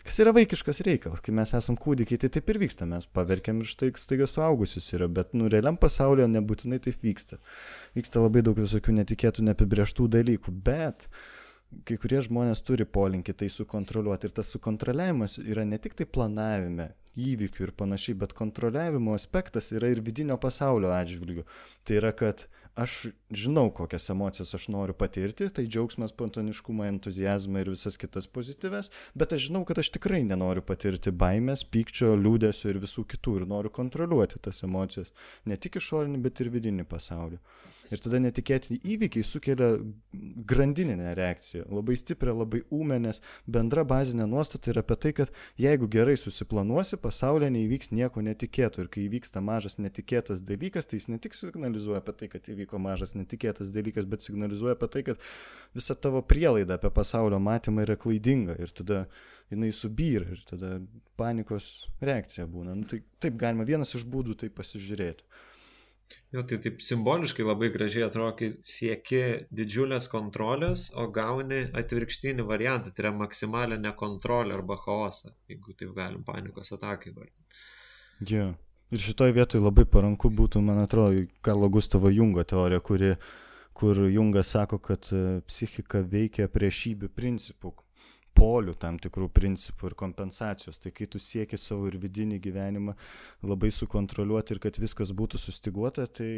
Kas yra vaikiškas reikalas, kai mes esam kūdikiai, tai taip ir vyksta, mes paverkiam ir štai staiga suaugusius yra, bet nu realiam pasaulyje nebūtinai taip vyksta. Vyksta labai daug visokių netikėtų, neapibrieštų dalykų, bet kai kurie žmonės turi polinkį tai sukontroliuoti ir tas sukontroliavimas yra ne tik tai planavime, įvykių ir panašiai, bet kontroliavimo aspektas yra ir vidinio pasaulio atžvilgių. Tai yra, kad aš žinau, kokias emocijas aš noriu patirti, tai džiaugsmas, spontaniškumą, entuzijazmą ir visas kitas pozityves, bet aš žinau, kad aš tikrai nenoriu patirti baimės, pykčio, liūdėsio ir visų kitų ir noriu kontroliuoti tas emocijas, ne tik išorinį, bet ir vidinį pasaulį. Ir tada netikėtini įvykiai sukelia grandininę reakciją, labai stiprią, labai ūmę, nes bendra bazinė nuostata yra apie tai, kad jeigu gerai susiplanuosi, pasaulyje neįvyks nieko netikėto. Ir kai įvyksta mažas netikėtas dalykas, tai jis ne tik signalizuoja apie tai, kad įvyko mažas netikėtas dalykas, bet signalizuoja apie tai, kad visa tavo prielaida apie pasaulio matymą yra klaidinga. Ir tada jinai subyra ir tada panikos reakcija būna. Nu, tai taip galima vienas iš būdų tai pasižiūrėti. Jo, tai taip simboliškai labai gražiai atrodo, kai sieki didžiulės kontrolės, o gauni atvirkštinį variantą, tai yra maksimalę nekontrolę arba chaosą, jeigu taip galim panikos atakai vardinti. Jo. Ir šitoje vietoje labai paranku būtų, man atrodo, Karlo Gustavo Jungo teorija, kuri, kur Jungas sako, kad e, psichika veikia priešybių principų, polių tam tikrų principų ir kompensacijos. Tai kai tu sieki savo ir vidinį gyvenimą labai sukontroliuoti ir kad viskas būtų sustiguota, tai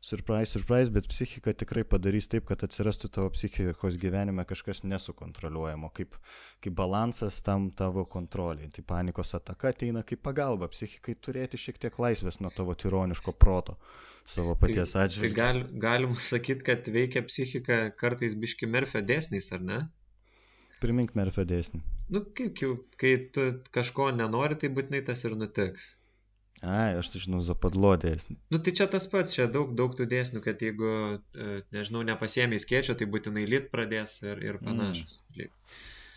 surprise, surprise, bet psichika tikrai padarys taip, kad atsirastų tavo psichikos gyvenime kažkas nesukontroliuojamo, kaip, kaip balansas tam tavo kontroliai. Tai panikos ataka ateina kaip pagalba psichikai turėti šiek tiek laisvės nuo tavo tironiško proto. savo paties Tai atžvilgiu. gal, galim sakyti, kad veikia psichika kartais biški merfio dėsniais, ar ne? Primink Merfio dėsnį. Nu, kaip, jau, kai tu kažko nenori, tai būtinai tas ir nutiks. Ai, aš tai žinau Zapadlo dėsnį. Nu, tai čia tas pats, čia daug, daug tų dėsnių, kad jeigu, e, nežinau, nepasiemi skėčio, tai būtinai lit pradės ir, ir panašus. Mm.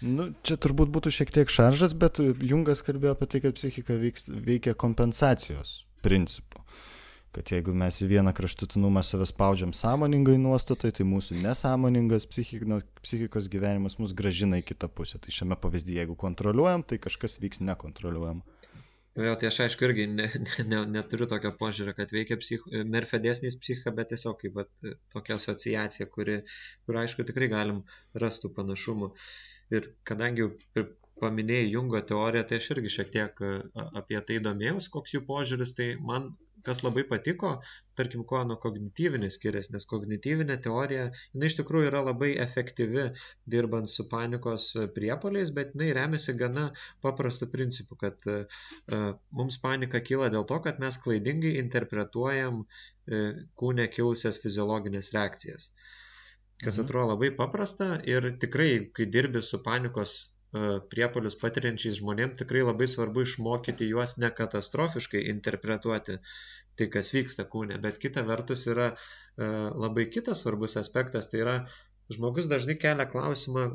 Nu, čia turbūt būtų šiek tiek šaržas, bet Jungas kalbėjo apie tai, kad psichika veiks, veikia kompensacijos principu. Kad jeigu mes į vieną kraštutinumą save spaudžiam sąmoningai nuostatai, tai mūsų nesąmoningas psichiko, psichikos gyvenimas mus gražina į kitą pusę. Tai šiame pavyzdyje, jeigu kontroliuojam, tai kažkas vyks nekontroliuojam. Jo, tai aš aišku irgi ne, ne, ne, neturiu tokio požiūrio, kad veikia psich, Merfio dėsnis psichika, bet tiesiog kaip vat, tokia asociacija, kuri, kur aišku tikrai galim rastų panašumų. Ir kadangi jau paminėjai Jungo teoriją, tai aš irgi šiek tiek apie tai domėjausi, koks jų požiūris, tai man kas labai patiko, tarkim, kuo nuo kognityvinės skiriasi, nes kognityvinė teorija, jinai iš tikrųjų yra labai efektyvi dirbant su panikos priepoliais, bet jinai remiasi gana paprastu principu, kad uh, mums panika kyla dėl to, kad mes klaidingai interpretuojam uh, kūne kilusias fiziologinės reakcijas. Kas mhm. atrodo labai paprasta ir tikrai, kai dirbi su panikos priepolius patiriančiais žmonėm tikrai labai svarbu išmokyti juos nekatastrofiškai interpretuoti tai, kas vyksta kūne. Bet kita vertus yra labai kitas svarbus aspektas, tai yra žmogus dažnai kelia klausimą,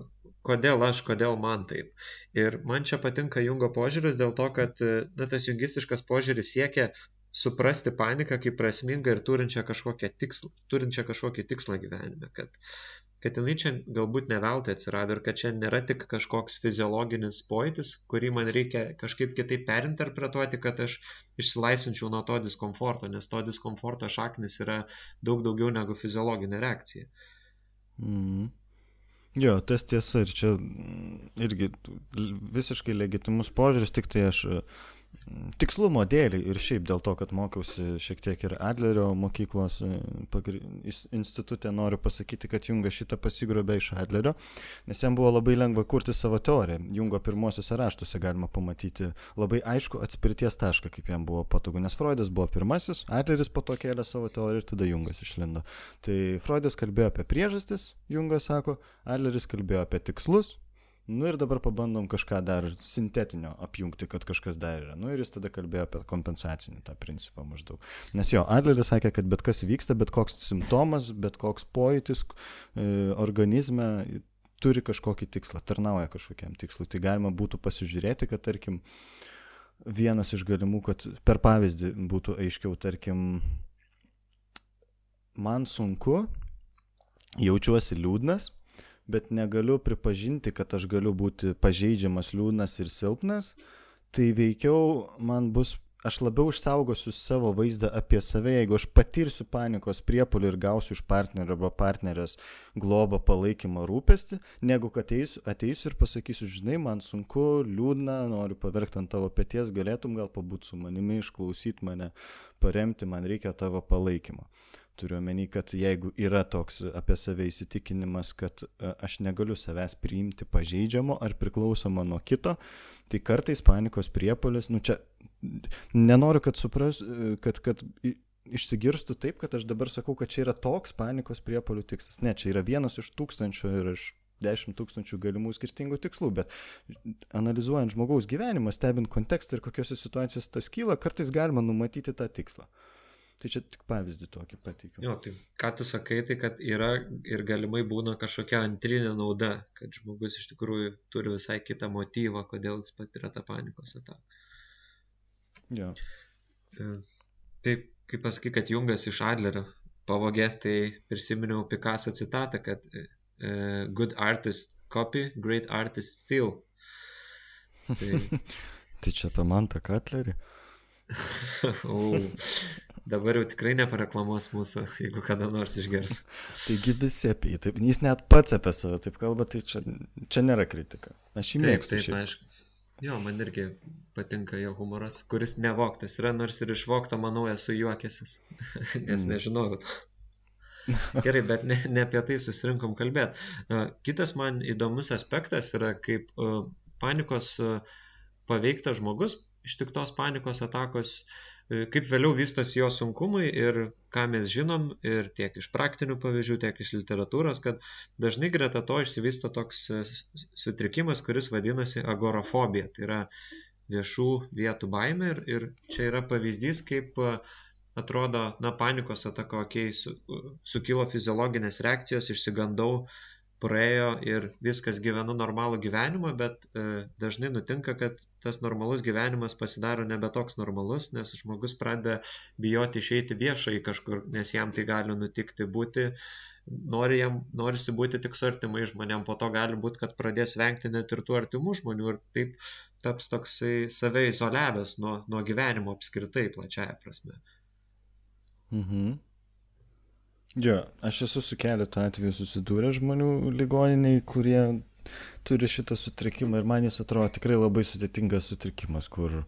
kodėl aš, kodėl man taip. Ir man čia patinka Jungo požiūris dėl to, kad na, tas jungistiškas požiūris siekia suprasti paniką kaip prasmingą ir turinčią, tikslą, turinčią kažkokį tikslą gyvenime, kad kad jinai čia galbūt ne veltui atsirado ir kad čia nėra tik kažkoks fiziologinis pojūtis, kurį man reikia kažkaip kitaip perinterpretuoti, kad aš išsilaisvinčiau nuo to diskomforto, nes to diskomforto šaknis yra daug daugiau negu fiziologinė reakcija. Mm. Jo, tas tiesa ir čia irgi visiškai legitimus požiūris, tik tai aš tikslumo dėlį ir šiaip dėl to, kad mokiausi šiek tiek ir Adlerio mokyklos e, institutė, noriu pasakyti, kad Jungas šitą pasigrobė iš Adlerio, nes jam buvo labai lengva kurti savo teoriją. Jungo pirmosiuose raštuose galima pamatyti labai aišku atspirties tašką, kaip jam buvo patogu, nes Freudas buvo pirmasis, Adleris po to kėlė savo teoriją ir tada Jungas išlindo. Tai Freudas kalbėjo apie priežastis, Jungas sako, Adleris kalbėjo apie tikslus, Nu ir dabar pabandom kažką dar sintetinio apjungti, kad kažkas dar yra. Nu ir jis tada kalbėjo apie kompensacinį tą principą maždaug. Nes jo, Adleris sakė, kad bet kas vyksta, bet koks simptomas, bet koks pojūtis e, organizme turi kažkokį tikslą, tarnauja kažkokiam tikslui. Tai galima būtų pasižiūrėti, kad tarkim vienas iš galimų, kad per pavyzdį būtų aiškiau, tarkim, man sunku, jaučiuosi liūdnas, bet negaliu pripažinti, kad aš galiu būti pažeidžiamas, liūdnas ir silpnas, tai veikiau man bus, aš labiau išsaugosiu savo vaizdą apie save, jeigu aš patirsiu panikos priepolį ir gausiu iš partnerio arba partnerės globą, palaikymą, rūpestį, negu kad ateisiu, ateisiu ir pasakysiu, žinai, man sunku, liūdna, noriu paverkti ant tavo pėties, galėtum gal pabūti su manimi, išklausyti mane, paremti, man reikia tavo palaikymo. Turiu omeny, kad jeigu yra toks apie save įsitikinimas, kad e, aš negaliu savęs priimti pažeidžiamo ar priklausomo nuo kito, tai kartais panikos priepolis, nu čia nenoriu, kad supras, e, kad, kad išsigirstų taip, kad aš dabar sakau, kad čia yra toks panikos priepolių tikslas. Ne, čia yra vienas iš tūkstančių ir iš dešimt tūkstančių galimų skirtingų tikslų, bet analizuojant žmogaus gyvenimą, stebint kontekstą ir kokiose situacijose tas kyla, kartais galima numatyti tą tikslą. Tai čia tik pavyzdį tokį pateikiau. Jo, tai ką tu sakai, tai kad yra ir galimai būna kažkokia antrinė nauda, kad žmogus iš tikrųjų turi visai kitą motyvą, kodėl jis patiria tą panikos ataką. Jo. E, tai kaip pasakai, kad Jungas iš Adlerio pavogė, tai prisiminiau Picasso citatą, kad uh, good artist copy, great artist steal. Tai, tai čia apie Mantą Katlerį. Dabar jau tikrai nepareklamuos mūsų, jeigu kada nors išgers. Taigi visi apie jį, taip, jis net pats apie save taip kalba, tai čia, čia nėra kritika. Aš jį mėgstu. Taip, taip, aišku. Jo, man irgi patinka jo humoras, kuris nevoktas yra, nors ir išvokto, manau, esu juokėsis, nes mm. nežinojau to. Gerai, bet ne, ne apie tai susirinkom kalbėti. Kitas man įdomus aspektas yra, kaip panikos paveiktas žmogus ištiktos panikos atakos, e, kaip vėliau vystosi jo sunkumai ir ką mes žinom ir tiek iš praktinių pavyzdžių, tiek iš literatūros, kad dažnai greta to išsivysto toks e, sutrikimas, kuris vadinasi agorafobija. Tai yra viešų vietų baimė ir, ir čia yra pavyzdys, kaip e, atrodo, na, panikos ataka, okei, okay, su, sukilo fiziologinės reakcijos, išsigandau, praėjo ir viskas gyvenu normalų gyvenimą, bet e, dažnai nutinka, kad tas normalus gyvenimas pasidaro nebe toks normalus, nes žmogus pradeda bijoti išeiti viešai kažkur, nes jam tai gali nutikti būti, nori jam, norisi būti tik su artimai žmonėm, po to gali būti, kad pradės vengti net ir tų artimų žmonių ir taip taps toksai save izoliavęs nuo, nuo gyvenimo apskritai plačiaja prasme. Mhm. Jo, aš esu su keletu atveju susidūrę žmonių ligoniniai, kurie turi šitą sutrikimą ir man jis atrodo tikrai labai sudėtingas sutrikimas, kur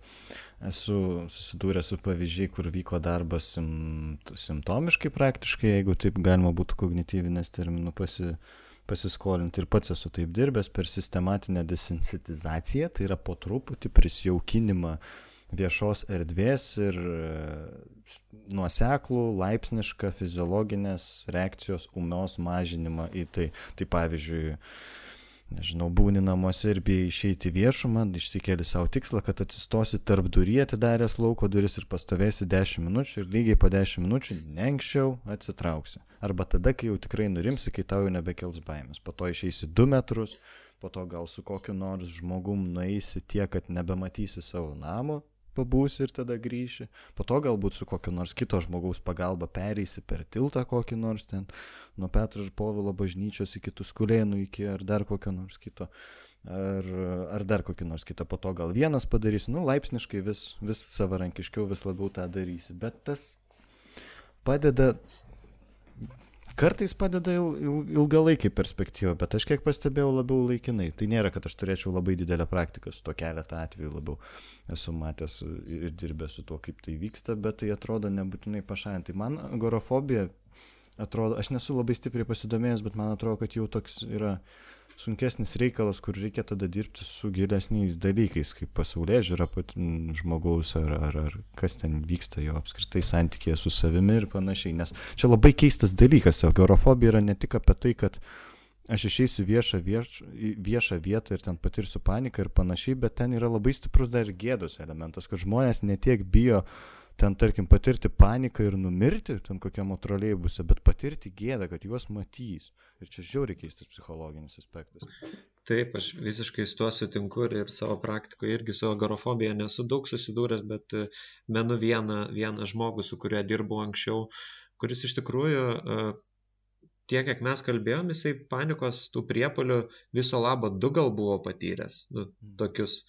esu susidūręs su pavyzdžiai, kur vyko darbas sim, simptomiškai praktiškai, jeigu taip galima būtų kognityvinės terminų pasi, pasiskolinti. Ir pats esu taip dirbęs per sistematinę desensitizaciją, tai yra po truputį prisijaukinimą viešos erdvės ir e, nuoseklų, laipsnišką fiziologinės reakcijos umios mažinimą į tai. Tai pavyzdžiui, nežinau, būni namuose ir bijai išeiti viešumą, išsikeli savo tikslą, kad atsistosi tarp durį atidaręs lauko duris ir pastovėsi 10 minučių ir lygiai po 10 minučių neanksčiau atsitrauksi. Arba tada, kai jau tikrai nurimsi, kai tau jau nebekels baimės. Po to išeisi 2 metrus, po to gal su kokiu nors žmogum nueisi tiek, kad nebematysi savo namo, pabūsi ir tada grįši. Po to galbūt su kokiu nors kito žmogaus pagalba pereisi per tiltą kokį nors ten, nuo Petro ir Povilo bažnyčios iki Tuskulėnų iki ar dar kokio nors kito. Ar, ar dar kokį nors kitą, po to gal vienas padarysi, nu, laipsniškai vis, vis savarankiškiau, vis labiau tą darysi. Bet tas padeda Kartais padeda il, il, ilgalaikiai perspektyva, bet aš kiek pastebėjau labiau laikinai. Tai nėra, kad aš turėčiau labai didelę praktiką su to keletą atvejų labiau esu matęs ir dirbęs su tuo, kaip tai vyksta, bet tai atrodo nebūtinai pašalinti. Man agorofobija atrodo, aš nesu labai stipriai pasidomėjęs, bet man atrodo, kad jau toks yra sunkesnis reikalas, kur reikia tada dirbti su gilesniais dalykais, kaip pasaulyje žiūra žmogaus ar, ar, ar kas ten vyksta jo apskritai santykėje su savimi ir panašiai. Nes čia labai keistas dalykas, o gerofobija yra ne tik apie tai, kad aš išeisiu viešą, vieš, viešą vietą ir ten patirsiu paniką ir panašiai, bet ten yra labai stiprus dar ir gėdos elementas, kad žmonės netiek bijo ten, tarkim, patirti paniką ir numirti, ten kokiam trolejbuse, bet patirti gėdą, kad juos matys. Ir čia žiauriai keistas psichologinis aspektas. Taip, aš visiškai su tuo sutinku ir, ir savo praktikoje irgi su agorofobija nesu daug susidūręs, bet e, menu vieną, vieną žmogų, su kuriuo dirbau anksčiau, kuris iš tikrųjų e, tiek, kiek mes kalbėjom, jisai panikos tų priepolių viso labo du gal buvo patyręs, nu, mm. tokius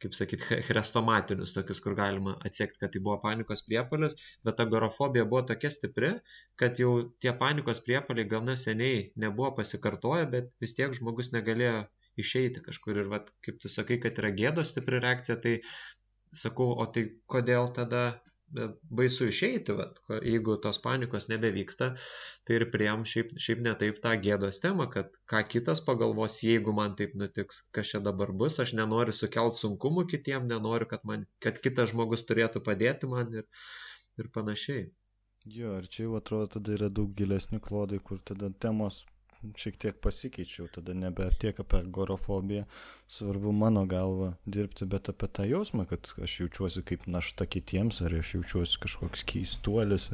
kaip sakyt, chrestomatinius tokius, kur galima atsekti, kad tai buvo panikos priepalis, bet agorofobija buvo tokia stipri, kad jau tie panikos priepaliai gana seniai nebuvo pasikartoję, bet vis tiek žmogus negalėjo išeiti kažkur. Ir, vat, kaip tu sakai, kad yra gėdos stipri reakcija, tai sakau, o tai kodėl tada baisu išeiti, vat, jeigu tos panikos nebevyksta, tai ir priem šiaip, šiaip netaip tą gėdos temą, kad ką kitas pagalvos, jeigu man taip nutiks, kas čia dabar bus, aš nenoriu sukelt sunkumų kitiem, nenoriu, kad, man, kad kitas žmogus turėtų padėti man ir, ir panašiai. Jo, ir čia jau atrodo, tada yra daug gilesni klodai, kur tada temos šiek tiek pasikeičiau, tada nebe tiek apie gorofobiją, svarbu mano galva dirbti, bet apie tą jausmą, kad aš jaučiuosi kaip našta kitiems, ar aš jaučiuosi kažkoks keistuolis,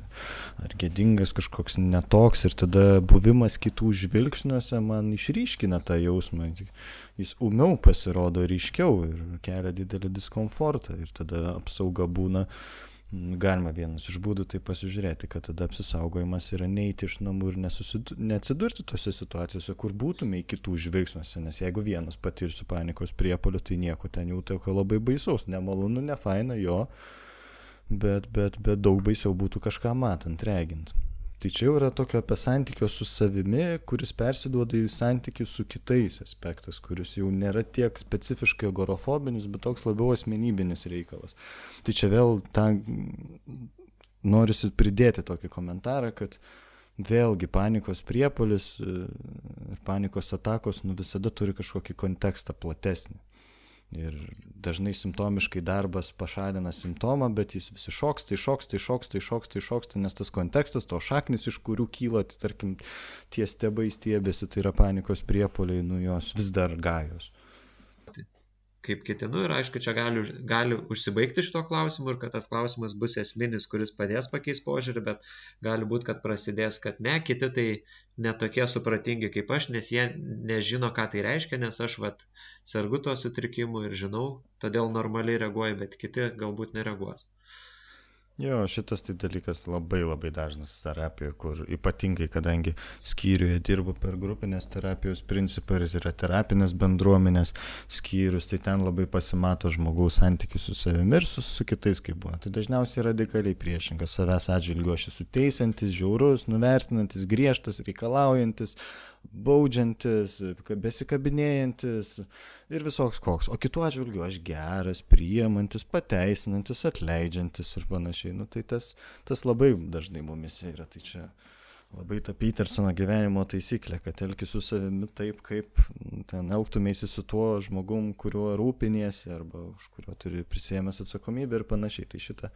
ar gėdingas kažkoks netoks, ir tada buvimas kitų žvilgsniuose man išryškina tą jausmą. Jis umiau pasirodo ryškiau ir kelia didelį diskomfortą, ir tada apsauga būna Galima vienas iš būdų tai pasižiūrėti, kad tada apsisaugojimas yra neiti iš namų ir neatsidurti tose situacijose, kur būtume į kitų žvilgsniuose, nes jeigu vienas patirsiu panikos priepolių, tai nieko ten jau tokio labai baisaus, nemalonu, nefaina jo, bet, bet, bet daug baisiau būtų kažką matant, regint. Tai čia jau yra tokio apie santykio su savimi, kuris persiduoda į santykių su kitais aspektas, kuris jau nėra tiek specifiškai agorofobinis, bet toks labiau asmenybinis reikalas. Tai čia vėl tą norisi pridėti tokį komentarą, kad vėlgi panikos priepolis ir panikos atakos nu, visada turi kažkokį kontekstą platesnį. Ir dažnai simptomiškai darbas pašalina simptomą, bet jis vis iššoksta, iššoksta, iššoksta, iššoksta, iššoksta, nes tas kontekstas, to šaknis, iš kurių kyla, tai tarkim, tie stebai stiebėsi, tai yra panikos priepoliai, nu jos vis dar gajos kaip ketinu ir aišku, čia gali, gali užsibaigti šito klausimu ir kad tas klausimas bus esminis, kuris padės pakeisti požiūrį, bet gali būti, kad prasidės, kad ne, kiti tai netokie supratingi kaip aš, nes jie nežino, ką tai reiškia, nes aš vat sergu tuo sutrikimu ir žinau, todėl normaliai reaguoju, bet kiti galbūt nereaguos. Jo, šitas tai dalykas labai labai dažnas terapijoje, kur ypatingai, kadangi skyriuje dirbu per grupinės terapijos principą ir yra terapinės bendruomenės skyrius, tai ten labai pasimato žmogaus santykius su savimi ir su, su kitais, kaip būna. Tai dažniausiai radikaliai priešingas, savęs atžvilgiu aš esu teisantis, žiaurus, nuvertinantis, griežtas, reikalaujantis, baudžiantis, besikabinėjantis ir visoks koks. O kitu atžvilgiu aš geras, priemantis, pateisinantis, atleidžiantis ir panašiai. Nu, tai tas, tas labai dažnai mumise yra. Tai čia labai ta Petersono gyvenimo taisyklė, kad elgi su savimi taip, kaip ten elgtumėsi su tuo žmogum, kuriuo rūpiniesi arba už kurio turi prisėmęs atsakomybę ir panašiai. Tai šita,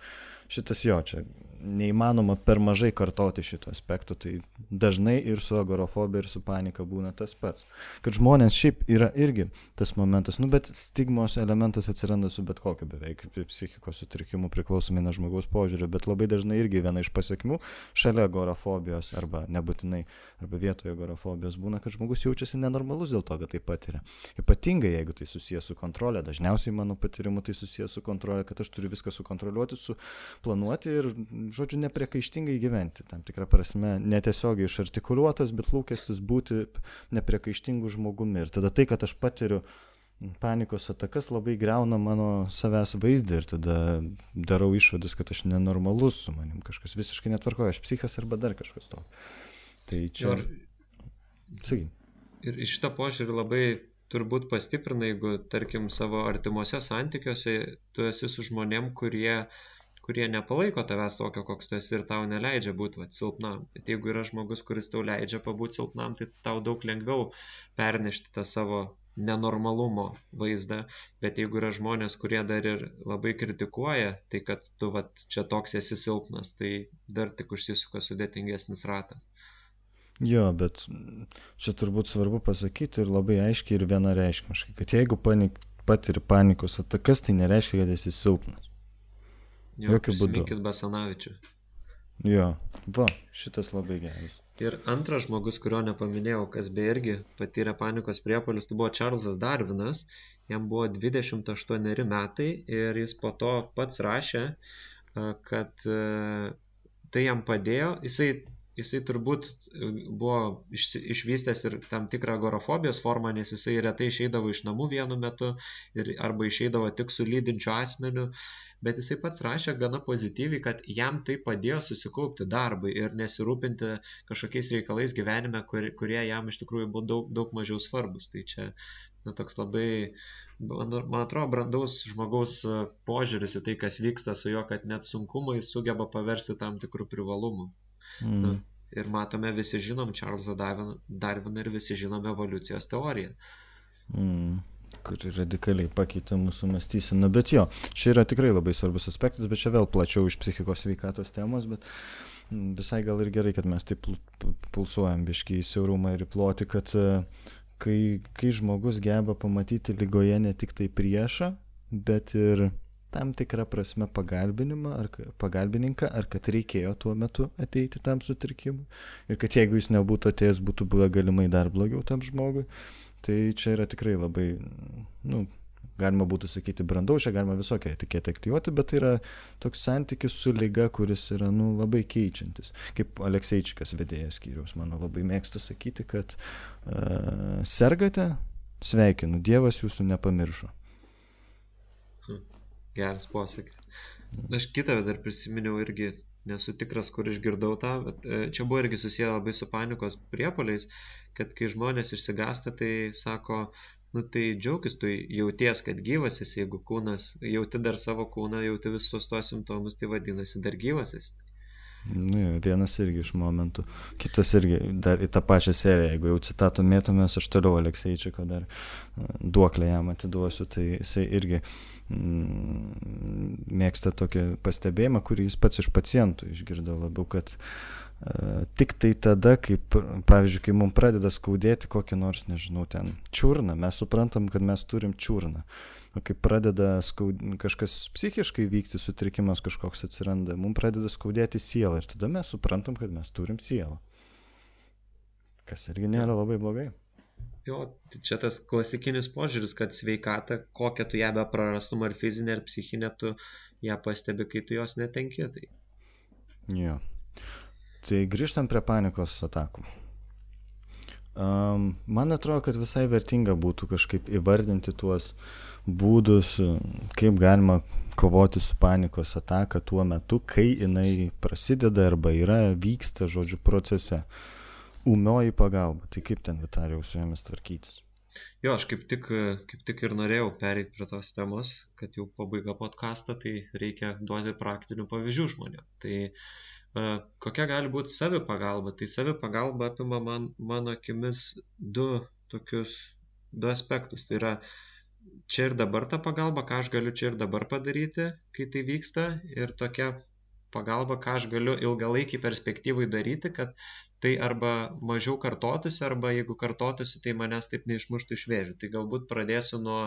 šitas jo, čia neįmanoma per mažai kartoti šito aspekto, tai dažnai ir su agorofobija, ir su panika būna tas pats. Kad žmonės šiaip yra irgi tas momentas, nu bet stigmos elementas atsiranda su bet kokiu beveik psichikos sutrikimu priklausomai nuo žmogaus požiūrio, bet labai dažnai irgi viena iš pasiekmių šalia agorofobijos arba nebūtinai, arba vietoje agorofobijos būna, kad žmogus jaučiasi nenormalus dėl to, kad tai patiria. Ypatingai jeigu tai susijęs su kontrolė, dažniausiai mano patyrimu tai susijęs su kontrolė, kad aš turiu viską sukontroliuoti, suplanuoti ir, žodžiu, nepriekaištingai gyventi. Tam tikrą prasme, netiesiogiai išartikuliuotas, bet lūkestis būti nepriekaištingu žmogumi. Ir tada tai, kad aš patiriu panikos atakas labai greuna mano savęs vaizdą ir tada darau išvadas, kad aš nenormalus su manim, kažkas visiškai netvarkoja, aš psichas arba dar kažkas to. Tai čia. Ir, Sakai. Ir iš šitą požiūrį labai turbūt pastiprina, jeigu, tarkim, savo artimuose santykiuose tu esi su žmonėm, kurie kurie nepalaiko tavęs tokio, koks tu esi ir tau neleidžia būti silpnam. Bet jeigu yra žmogus, kuris tau leidžia pabūti silpnam, tai tau daug lengviau pernešti tą savo nenormalumo vaizdą, bet jeigu yra žmonės, kurie dar ir labai kritikuoja, tai kad tu vat, čia toks esi silpnas, tai dar tik užsisuka sudėtingesnis ratas. Jo, bet čia turbūt svarbu pasakyti ir labai aiškiai ir vienareiškiškai, kad jeigu panik, patiri panikos atakas, tai nereiškia, kad esi silpnas. Jo, Jokių būdų. Basanavičių. Jo, va, šitas labai geras. Ir antras žmogus, kurio nepaminėjau, kas be irgi patyrė panikos priepolius, tai buvo Čarlzas Darvinas. Jam buvo 28 metai ir jis po to pats rašė, kad tai jam padėjo. Jisai jisai turbūt e, buvo išvystęs ir tam tikrą agorofobijos formą, nes jisai retai išeidavo iš namų vienu metu ir arba išeidavo tik su lydinčiu asmeniu, bet jisai pats rašė gana pozityviai, kad jam tai padėjo susikaupti darbui ir nesirūpinti kažkokiais reikalais gyvenime, kur, kurie jam iš tikrųjų buvo daug, daug mažiau svarbus. Tai čia na, toks labai, man atrodo, brandaus žmogaus e, požiūris į tai, kas vyksta su juo, kad net sunkumai sugeba paversti tam tikrų privalumų. Mm. Na, ir matome, visi žinom Čarlzą Darviną ir visi žinom evoliucijos teoriją. Mm kuri radikaliai pakeitė mūsų mąstyseną. Bet jo, čia yra tikrai labai svarbus aspektas, bet čia vėl plačiau iš psichikos sveikatos temos, bet mm, visai gal ir gerai, kad mes taip pulsuojam biškiai į siaurumą ir į plotį, kad e, kai, kai žmogus geba pamatyti lygoje ne tik tai priešą, bet ir tam tikrą prasme pagalbinimą ar pagalbininką, ar kad reikėjo tuo metu ateiti tam sutrikimui. Ir kad jeigu jis nebūtų atėjęs, būtų buvę galimai dar blogiau tam žmogui. Tai čia yra tikrai labai, nu, galima būtų sakyti brandaus, čia galima visokią etiketę klijuoti, bet tai yra toks santykis su lyga, kuris yra, nu, labai keičiantis. Kaip Alekseičikas vedėjas skyriaus, mano labai mėgsta sakyti, kad uh, sergate, sveikinu, Dievas jūsų nepamiršo. Geras posakis. Aš kitą dar prisiminiau irgi, nesu tikras, kur išgirdau tą, bet e, čia buvo irgi susiję labai su panikos priepoliais, kad kai žmonės išsigasta, tai sako, nu tai džiaugis, tu jauties, kad gyvasis, jeigu kūnas, jauti dar savo kūną, jauti visus tuos simptomus, tai vadinasi dar gyvasis. Nu, vienas irgi iš momentų. Kitas irgi dar į tą pačią seriją, jeigu jau citatų mėtomės, aš toliau Alekseičiko dar duoklę jam atiduosiu, tai jisai irgi mm, mėgsta tokį pastebėjimą, kurį jis pats iš pacientų išgirdo labiau, kad uh, tik tai tada, kai, pavyzdžiui, kai mums pradeda skaudėti kokį nors, nežinau, ten čiurną, mes suprantam, kad mes turim čiurną. O kai pradeda skaud... kažkas psichiškai vykti, sutrikimas kažkoks atsiranda, mums pradeda skaudėti sielą ir tada mes suprantam, kad mes turim sielą. Kas irgi nėra labai blogai. Jo, tai čia tas klasikinis požiūris, kad sveikata, kokią tu ją be prarastum, ar fizinę, ar psichinę, tu ją pastebi, kai tu jos netenki. Tai... Jo. Tai grįžtam prie panikos atakų. Um, man atrodo, kad visai vertinga būtų kažkaip įvardinti tuos būdus, kaip galima kovoti su panikos ataka tuo metu, kai jinai prasideda arba yra, vyksta, žodžiu, procese. Umioji pagalba. Tai kaip ten, Vitalijau, su jomis tvarkytis? Jo, aš kaip tik, kaip tik ir norėjau pereiti prie tos temos, kad jau pabaiga podcast'o, tai reikia duoti praktinių pavyzdžių žmonėm. Tai uh, Kokia gali būti savipagalba? Tai savipagalba apima man, mano akimis du tokius, du aspektus. Tai yra čia ir dabar ta pagalba, ką aš galiu čia ir dabar padaryti, kai tai vyksta. Ir tokia pagalba, ką aš galiu ilgalaikį perspektyvai daryti, kad tai arba mažiau kartotųsi, arba jeigu kartotųsi, tai manęs taip neišmuštų iš vėžių. Tai galbūt pradėsiu nuo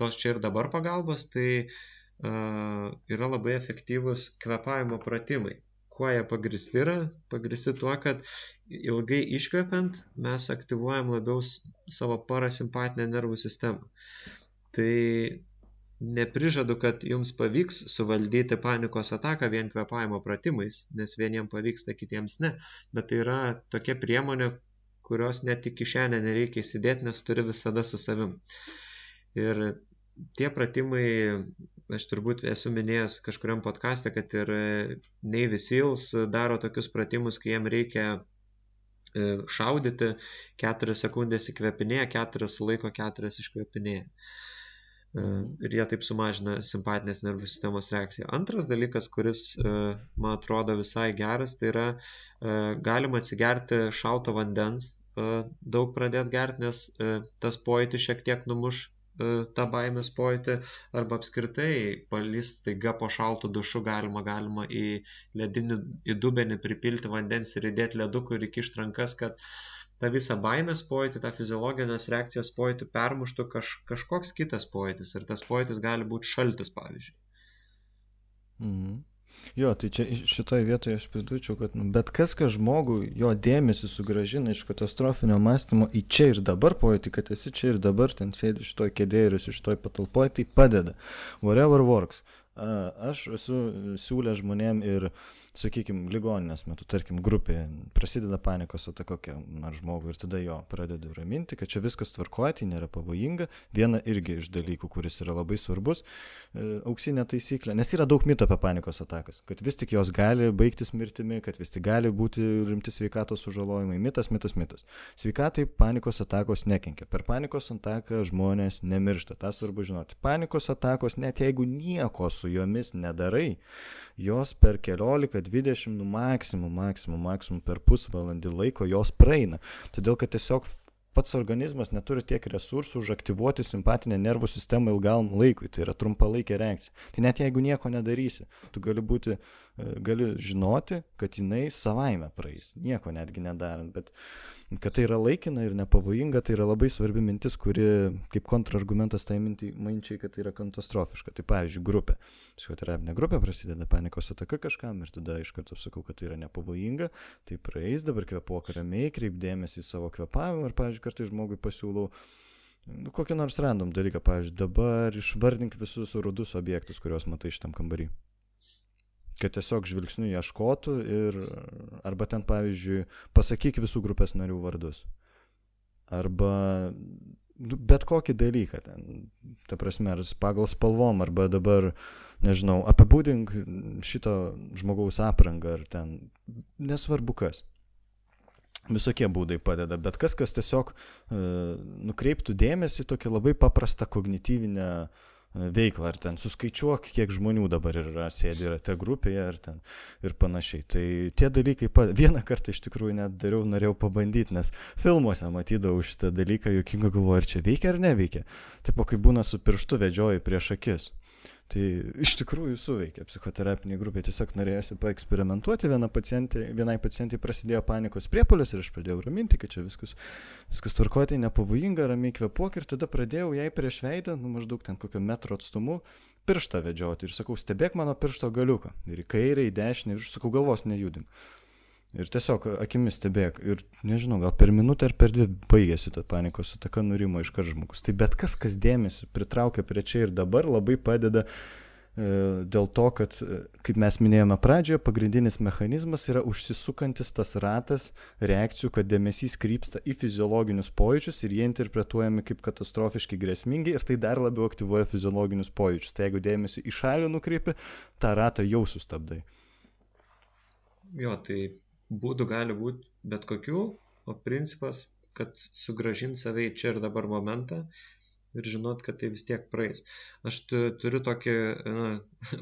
tos čia ir dabar pagalbos, tai uh, yra labai efektyvus kvepavimo pratimai kuo jie pagristi yra? Pagristi tuo, kad ilgai iškvepiant mes aktyvuojam labiau savo parasimpatinę nervų sistemą. Tai neprižadu, kad jums pavyks suvaldyti panikos ataką vien kvepavimo pratimais, nes vieniems pavyksta, kitiems ne. Bet tai yra tokia priemonė, kurios net į kišenę nereikia įsidėti, nes turi visada su savim. Ir tie pratimai aš turbūt esu minėjęs kažkuriam podkast'e, kad ir Navy Seals daro tokius pratimus, kai jiem reikia e, šaudyti, 4 sekundės įkvepinėja, 4 sulaiko, 4 iškvepinėja. E, ir jie taip sumažina simpatinės nervų sistemos reakciją. Antras dalykas, kuris man atrodo visai geras, tai yra galima atsigerti šalto vandens, daug pradėti gerti, nes tas pojūtis šiek tiek numuš E, tą baimės pojūtį arba apskritai palist staiga po šaltų dušu galima, galima į ledinį, į dubenį pripilti vandens ir įdėti ledukų ir įkišti rankas, kad tą visą baimės pojūtį, tą fiziologinės reakcijos pojūtį permuštų kaž, kažkoks kitas pojūtis ir tas pojūtis gali būti šaltis, pavyzdžiui. Mhm. Jo, tai čia šitoje vietoje aš pridurčiau, kad nu, bet kas, kas žmogų jo dėmesį sugražina iš katastrofinio mąstymo į čia ir dabar pojūtį, kad esi čia ir dabar, ten sėdi šitoje kėdėje ir esi šitoje patalpoje, tai padeda. Whatever works. Aš esu siūlęs žmonėm ir uh, sakykime, ligoninės metu, tarkim, grupė, prasideda panikos ataka kokia nors žmogui ir tada jo pradedu raminti, kad čia viskas tvarkoja, tai nėra pavojinga. Viena irgi iš dalykų, kuris yra labai svarbus, e, auksinė taisyklė, nes yra daug mito apie panikos atakas, kad vis tik jos gali baigtis mirtimi, kad vis tik gali būti rimti sveikatos sužalojimai. Mitas, mitas, mitas. Sveikatai panikos atakos nekenkia. Per panikos ataką žmonės nemiršta. Tas svarbu žinoti. Panikos atakos, net jeigu nieko su jomis nedarai, jos per keliolika 20, nu maksimum, maksimum, maksimum per pusvalandį laiko jos praeina. Todėl, kad tiesiog pats organizmas neturi tiek resursų užaktyvuoti simpatinę nervų sistemą ilgam laikui, tai yra trumpalaikė reakcija. Tai net jeigu nieko nedarysi, tu gali būti, e, gali žinoti, kad jinai savaime praeis, nieko netgi nedarant, bet kad tai yra laikina ir nepavojinga, tai yra labai svarbi mintis, kuri kaip kontrargumentas tai minti, minčiai, kad tai yra katastrofiška. Tai pavyzdžiui, grupė. Psichoterapinė grupė prasideda panikos ataka kažkam ir tada iš karto sakau, kad tai yra nepavojinga, tai praeis, dabar kvepuok ramiai, kreipdėmėsi į savo kvepavimą ir, pavyzdžiui, kartai žmogui pasiūlau nu, kokį nors random dalyką, pavyzdžiui, dabar išvardink visus rudus objektus, kuriuos matai šitam kambarį kad tiesiog žvilgsniu ieškotų ir arba ten pavyzdžiui pasakyk visų grupės narių vardus. Arba nu, bet kokį dalyką ten, ta prasme, ar pagal spalvom, arba dabar, nežinau, apibūdink šito žmogaus aprangą, ar ten, nesvarbu kas. Visokie būdai padeda, bet kas, kas tiesiog e, nukreiptų dėmesį tokią labai paprastą kognityvinę veiklą, ar ten suskaičiuok, kiek žmonių dabar yra sėdi rate grupėje, ar ten ir panašiai. Tai tie dalykai, pa... vieną kartą iš tikrųjų net dariau, norėjau pabandyti, nes filmuose matydavau šitą dalyką, jokinga galvoju, ar čia veikia ar neveikia. Taip, o kai būna su pirštu vedžioji prieš akis. Tai iš tikrųjų suveikia psichoterapinė grupė, tiesiog norėjusi paeksperimentuoti, viena pacientė, vienai pacientai prasidėjo panikos priepolius ir aš pradėjau raminti, kad čia viskas, viskas tvarkoti, nepavojinga, ramiai kvepuok ir tada pradėjau jai prieš veidą, nu maždaug ten kokio metro atstumu, pirštą vedžioti. Ir sakau, stebėk mano piršto galiuką. Ir į kairę, į dešinę. Ir sakau, galvos nejudink. Ir tiesiog akimis stebėk. Ir nežinau, gal per minutę ar per dvi baigėsi ta panikos ataka, nurimo iš kart žmogus. Tai bet kas, kas dėmesį pritraukia prie čia ir dabar, labai padeda e, dėl to, kad, e, kaip mes minėjome pradžioje, pagrindinis mechanizmas yra užsisukantis tas ratas reakcijų, kad dėmesys krypsta į fiziologinius pojūčius ir jie interpretuojami kaip katastrofiškai grėsmingi ir tai dar labiau aktyvuoja fiziologinius pojūčius. Tai jeigu dėmesį į šalį nukreipi, tą ratą jau sustabdai. Jo, tai būdų gali būti bet kokių, o principas, kad sugražinti save į čia ir dabar momentą ir žinot, kad tai vis tiek praeis. Aš tu, turiu tokį na,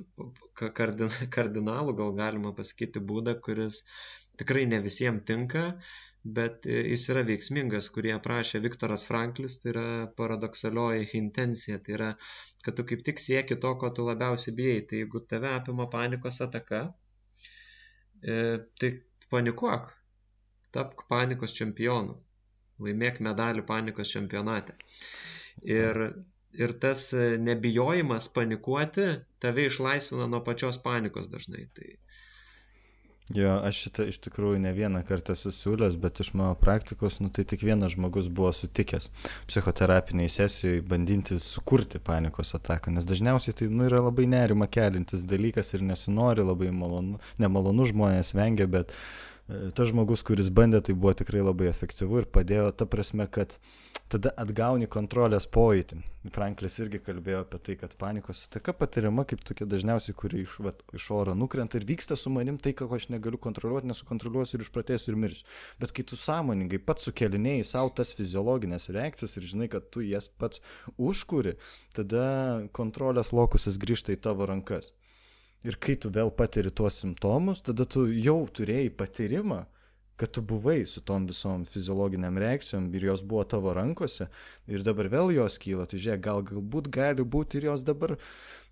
kardin, kardinalų, gal galima pasakyti, būdą, kuris tikrai ne visiems tinka, bet jis yra veiksmingas, kurį aprašė Viktoras Franklis, tai yra paradoksalioji intencija, tai yra, kad tu kaip tik sieki to, ko tu labiausiai bijai. Tai jeigu tave apima panikos ataka, e, tai panikuok, tapk panikos čempionu, laimėk medalių panikos čempionate. Ir, ir tas nebijojimas panikuoti tave išlaisvina nuo pačios panikos dažnai. Tai, Jo, aš šitą iš tikrųjų ne vieną kartą susiūlęs, bet iš mano praktikos, nu tai tik vienas žmogus buvo sutikęs psichoterapiniai sesijoje bandinti sukurti panikos ataką, nes dažniausiai tai nu, yra labai nerima kelintis dalykas ir nesinori, labai malonu, nemalonu žmonės vengia, bet e, tas žmogus, kuris bandė, tai buvo tikrai labai efektyvu ir padėjo ta prasme, kad tada atgauni kontrolės pojūtį. Franklis irgi kalbėjo apie tai, kad panikos ataka patiriama kaip tokia dažniausiai, kuri iš, va, iš oro nukrenta ir vyksta su manim tai, ko aš negaliu kontroliuoti, nesukontroliuosiu ir išpratėsiu ir mirsiu. Bet kai tu sąmoningai pats sukelinėjai savo tas fiziologinės reakcijas ir žinai, kad tu jas pats užkuri, tada kontrolės lokusas grįžta į tavo rankas. Ir kai tu vėl patiri tuos simptomus, tada tu jau turėjai patyrimą, kad tu buvai su tom visom fiziologiniam reakcijom ir jos buvo tavo rankose ir dabar vėl jos kyla, tai žiūrėk, gal galbūt gali būti ir jos dabar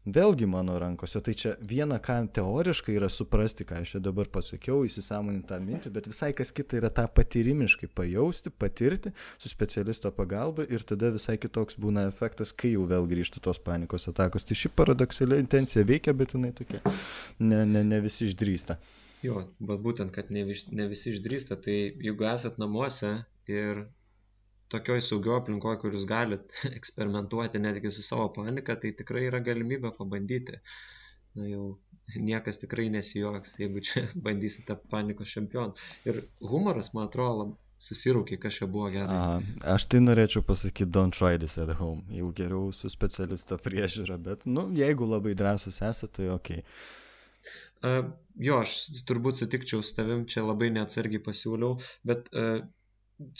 vėlgi mano rankose. Tai čia viena, ką teoriškai yra suprasti, ką aš čia dabar pasakiau, įsisamoninti tą mintį, bet visai kas kita yra tą patyrimiškai pajausti, patirti su specialisto pagalba ir tada visai kitoks būna efektas, kai jau vėl grįžta tos panikos atakos. Tai ši paradoksali intencija veikia, bet jinai tokia ne, ne, ne visi išdrįsta. Jo, bet būtent, kad ne, vis, ne visi išdrįsta, tai jeigu esat namuose ir tokioj saugio aplinkoje, kur jūs galit eksperimentuoti netgi su savo panika, tai tikrai yra galimybė pabandyti. Na jau niekas tikrai nesijoks, jeigu čia bandysite panikos čempioną. Ir humoras, man atrodo, susirūkė, kas čia buvo gerai. A, aš tai norėčiau pasakyti, don't try this at home. Jau geriau su specialisto priežiūra, bet, nu, jeigu labai drąsus esate, tai ok. Uh, jo, aš turbūt sutikčiau su tavim, čia labai neatsargiai pasiūliau, bet uh,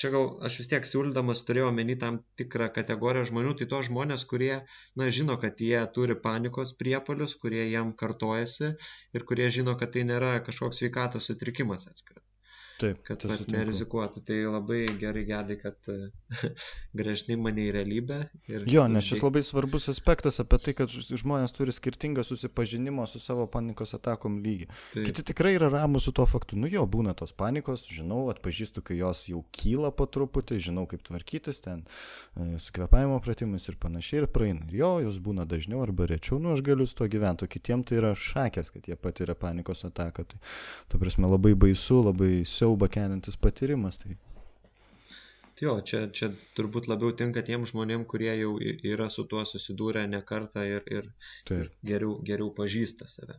čia gal aš vis tiek siūlydamas turėjau omeny tam tikrą kategoriją žmonių, tai to žmonės, kurie, na, žino, kad jie turi panikos priepolius, kurie jam kartojasi ir kurie žino, kad tai nėra kažkoks sveikatos sutrikimas atskiras. Taip, kad vat, nerizikuotų. Tai labai gerai gedai, kad grėžnai mane į realybę. Jo, nes šis labai svarbus aspektas apie tai, kad žmonės turi skirtingą susipažinimo su savo panikos atakom lygį. Taip. Kiti tikrai yra ramus su tuo faktu. Nu jo, būna tos panikos, žinau, atpažįstu, kai jos jau kyla po truputį, žinau, kaip tvarkytis ten e, su kvepavimo pratimais ir panašiai ir praeina. Ir jo, jos būna dažniau arba rečiau, nu aš galiu su to gyventi, o kitiems tai yra šakės, kad jie patiria panikos ataką. Tai, tu prasme, labai baisu, labai siau siaubą keliantis patyrimas. Tai... Jo, čia, čia turbūt labiau tinka tiem žmonėm, kurie jau yra su tuo susidūrę ne kartą ir, ir, ir geriau, geriau pažįsta save.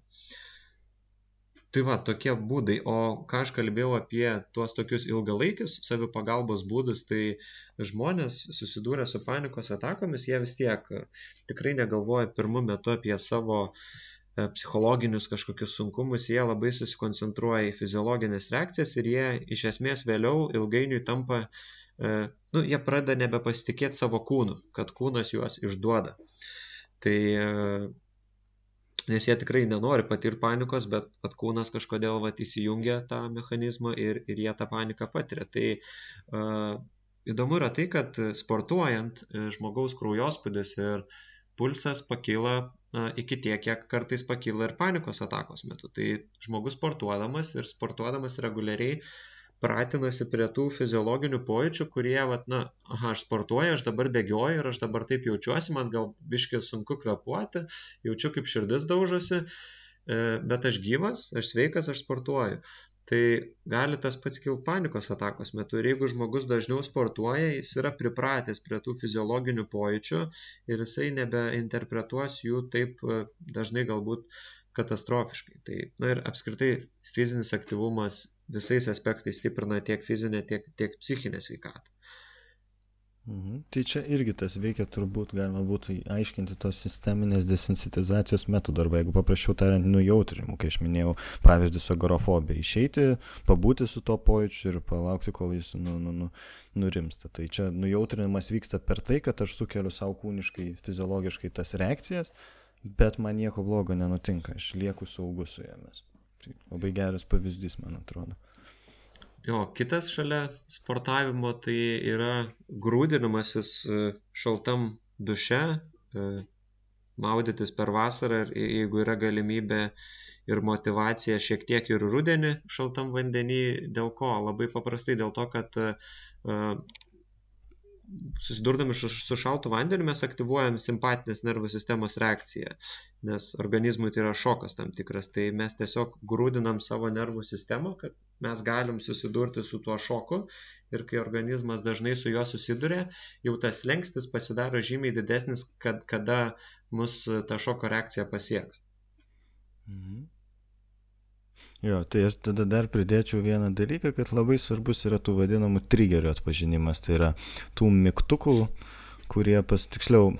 Tai va, tokie būdai. O ką aš kalbėjau apie tuos tokius ilgalaikius savipagalbos būdus, tai žmonės susidūrę su panikos atakomis, jie vis tiek tikrai negalvoja pirmu metu apie savo psichologinius kažkokius sunkumus, jie labai susikoncentruoja į fiziologinės reakcijas ir jie iš esmės vėliau ilgainiui tampa, e, nu, jie pradeda nebepasitikėti savo kūnu, kad kūnas juos išduoda. Tai nes jie tikrai nenori patirti panikos, bet at kūnas kažkodėl vat, įsijungia tą mechanizmą ir, ir jie tą paniką patiria. Tai uh, įdomu yra tai, kad sportuojant e, žmogaus kraujospūdis ir pulsas pakyla iki tiek, kiek kartais pakyla ir panikos atakos metu. Tai žmogus sportuodamas ir sportuodamas reguliariai pratinasi prie tų fiziologinių pojūčių, kurie, vat, na, aha, aš sportuoju, aš dabar bėgioju ir aš dabar taip jaučiuosi, man gal biškiai sunku kvepuoti, jaučiu kaip širdis daužosi, e, bet aš gyvas, aš sveikas, aš sportuoju. Tai gali tas pats kilti panikos atakos metu ir jeigu žmogus dažniau sportuoja, jis yra pripratęs prie tų fiziologinių pojūčių ir jisai nebeinterpretuos jų taip e, dažnai galbūt katastrofiškai. Tai, na ir apskritai fizinis aktyvumas visais aspektais stiprina tiek fizinę, tiek, tiek psichinę sveikatą. Mhm. Tai čia irgi tas veikia turbūt, galima būtų aiškinti tos sisteminės desensitizacijos metodų, arba jeigu paprašiau tariant, nujautrinimu, kai aš minėjau pavyzdį su agorofobija, išeiti, pabūti su to pojūčiu ir palaukti, kol jis nu, nu, nu, nurimsta. Tai čia nujautrinimas vyksta per tai, kad aš sukeliu savo kūniškai, fiziologiškai tas reakcijas, bet man nieko blogo nenutinka, aš lieku saugus su jomis. Tai labai geras pavyzdys, man atrodo. Jo, kitas šalia sportavimo tai yra grūdinimasis e, šaltam duše, e, maudytis per vasarą ir jeigu yra galimybė ir motivacija šiek tiek ir rudenį šaltam vandenį, dėl ko? Labai paprastai dėl to, kad e, susidurdami su šaltu vandeniu mes aktyvuojam simpatinės nervų sistemos reakciją, nes organizmui tai yra šokas tam tikras, tai mes tiesiog grūdinam savo nervų sistemą, kad mes galim susidurti su tuo šoku ir kai organizmas dažnai su juo susiduria, jau tas lengstis pasidaro žymiai didesnis, kad, kada mus ta šoko reakcija pasieks. Mhm. Jo, tai aš tada dar pridėčiau vieną dalyką, kad labai svarbus yra tų vadinamų trigerių atpažinimas. Tai yra tų mygtukų, kurie pas, tiksliau,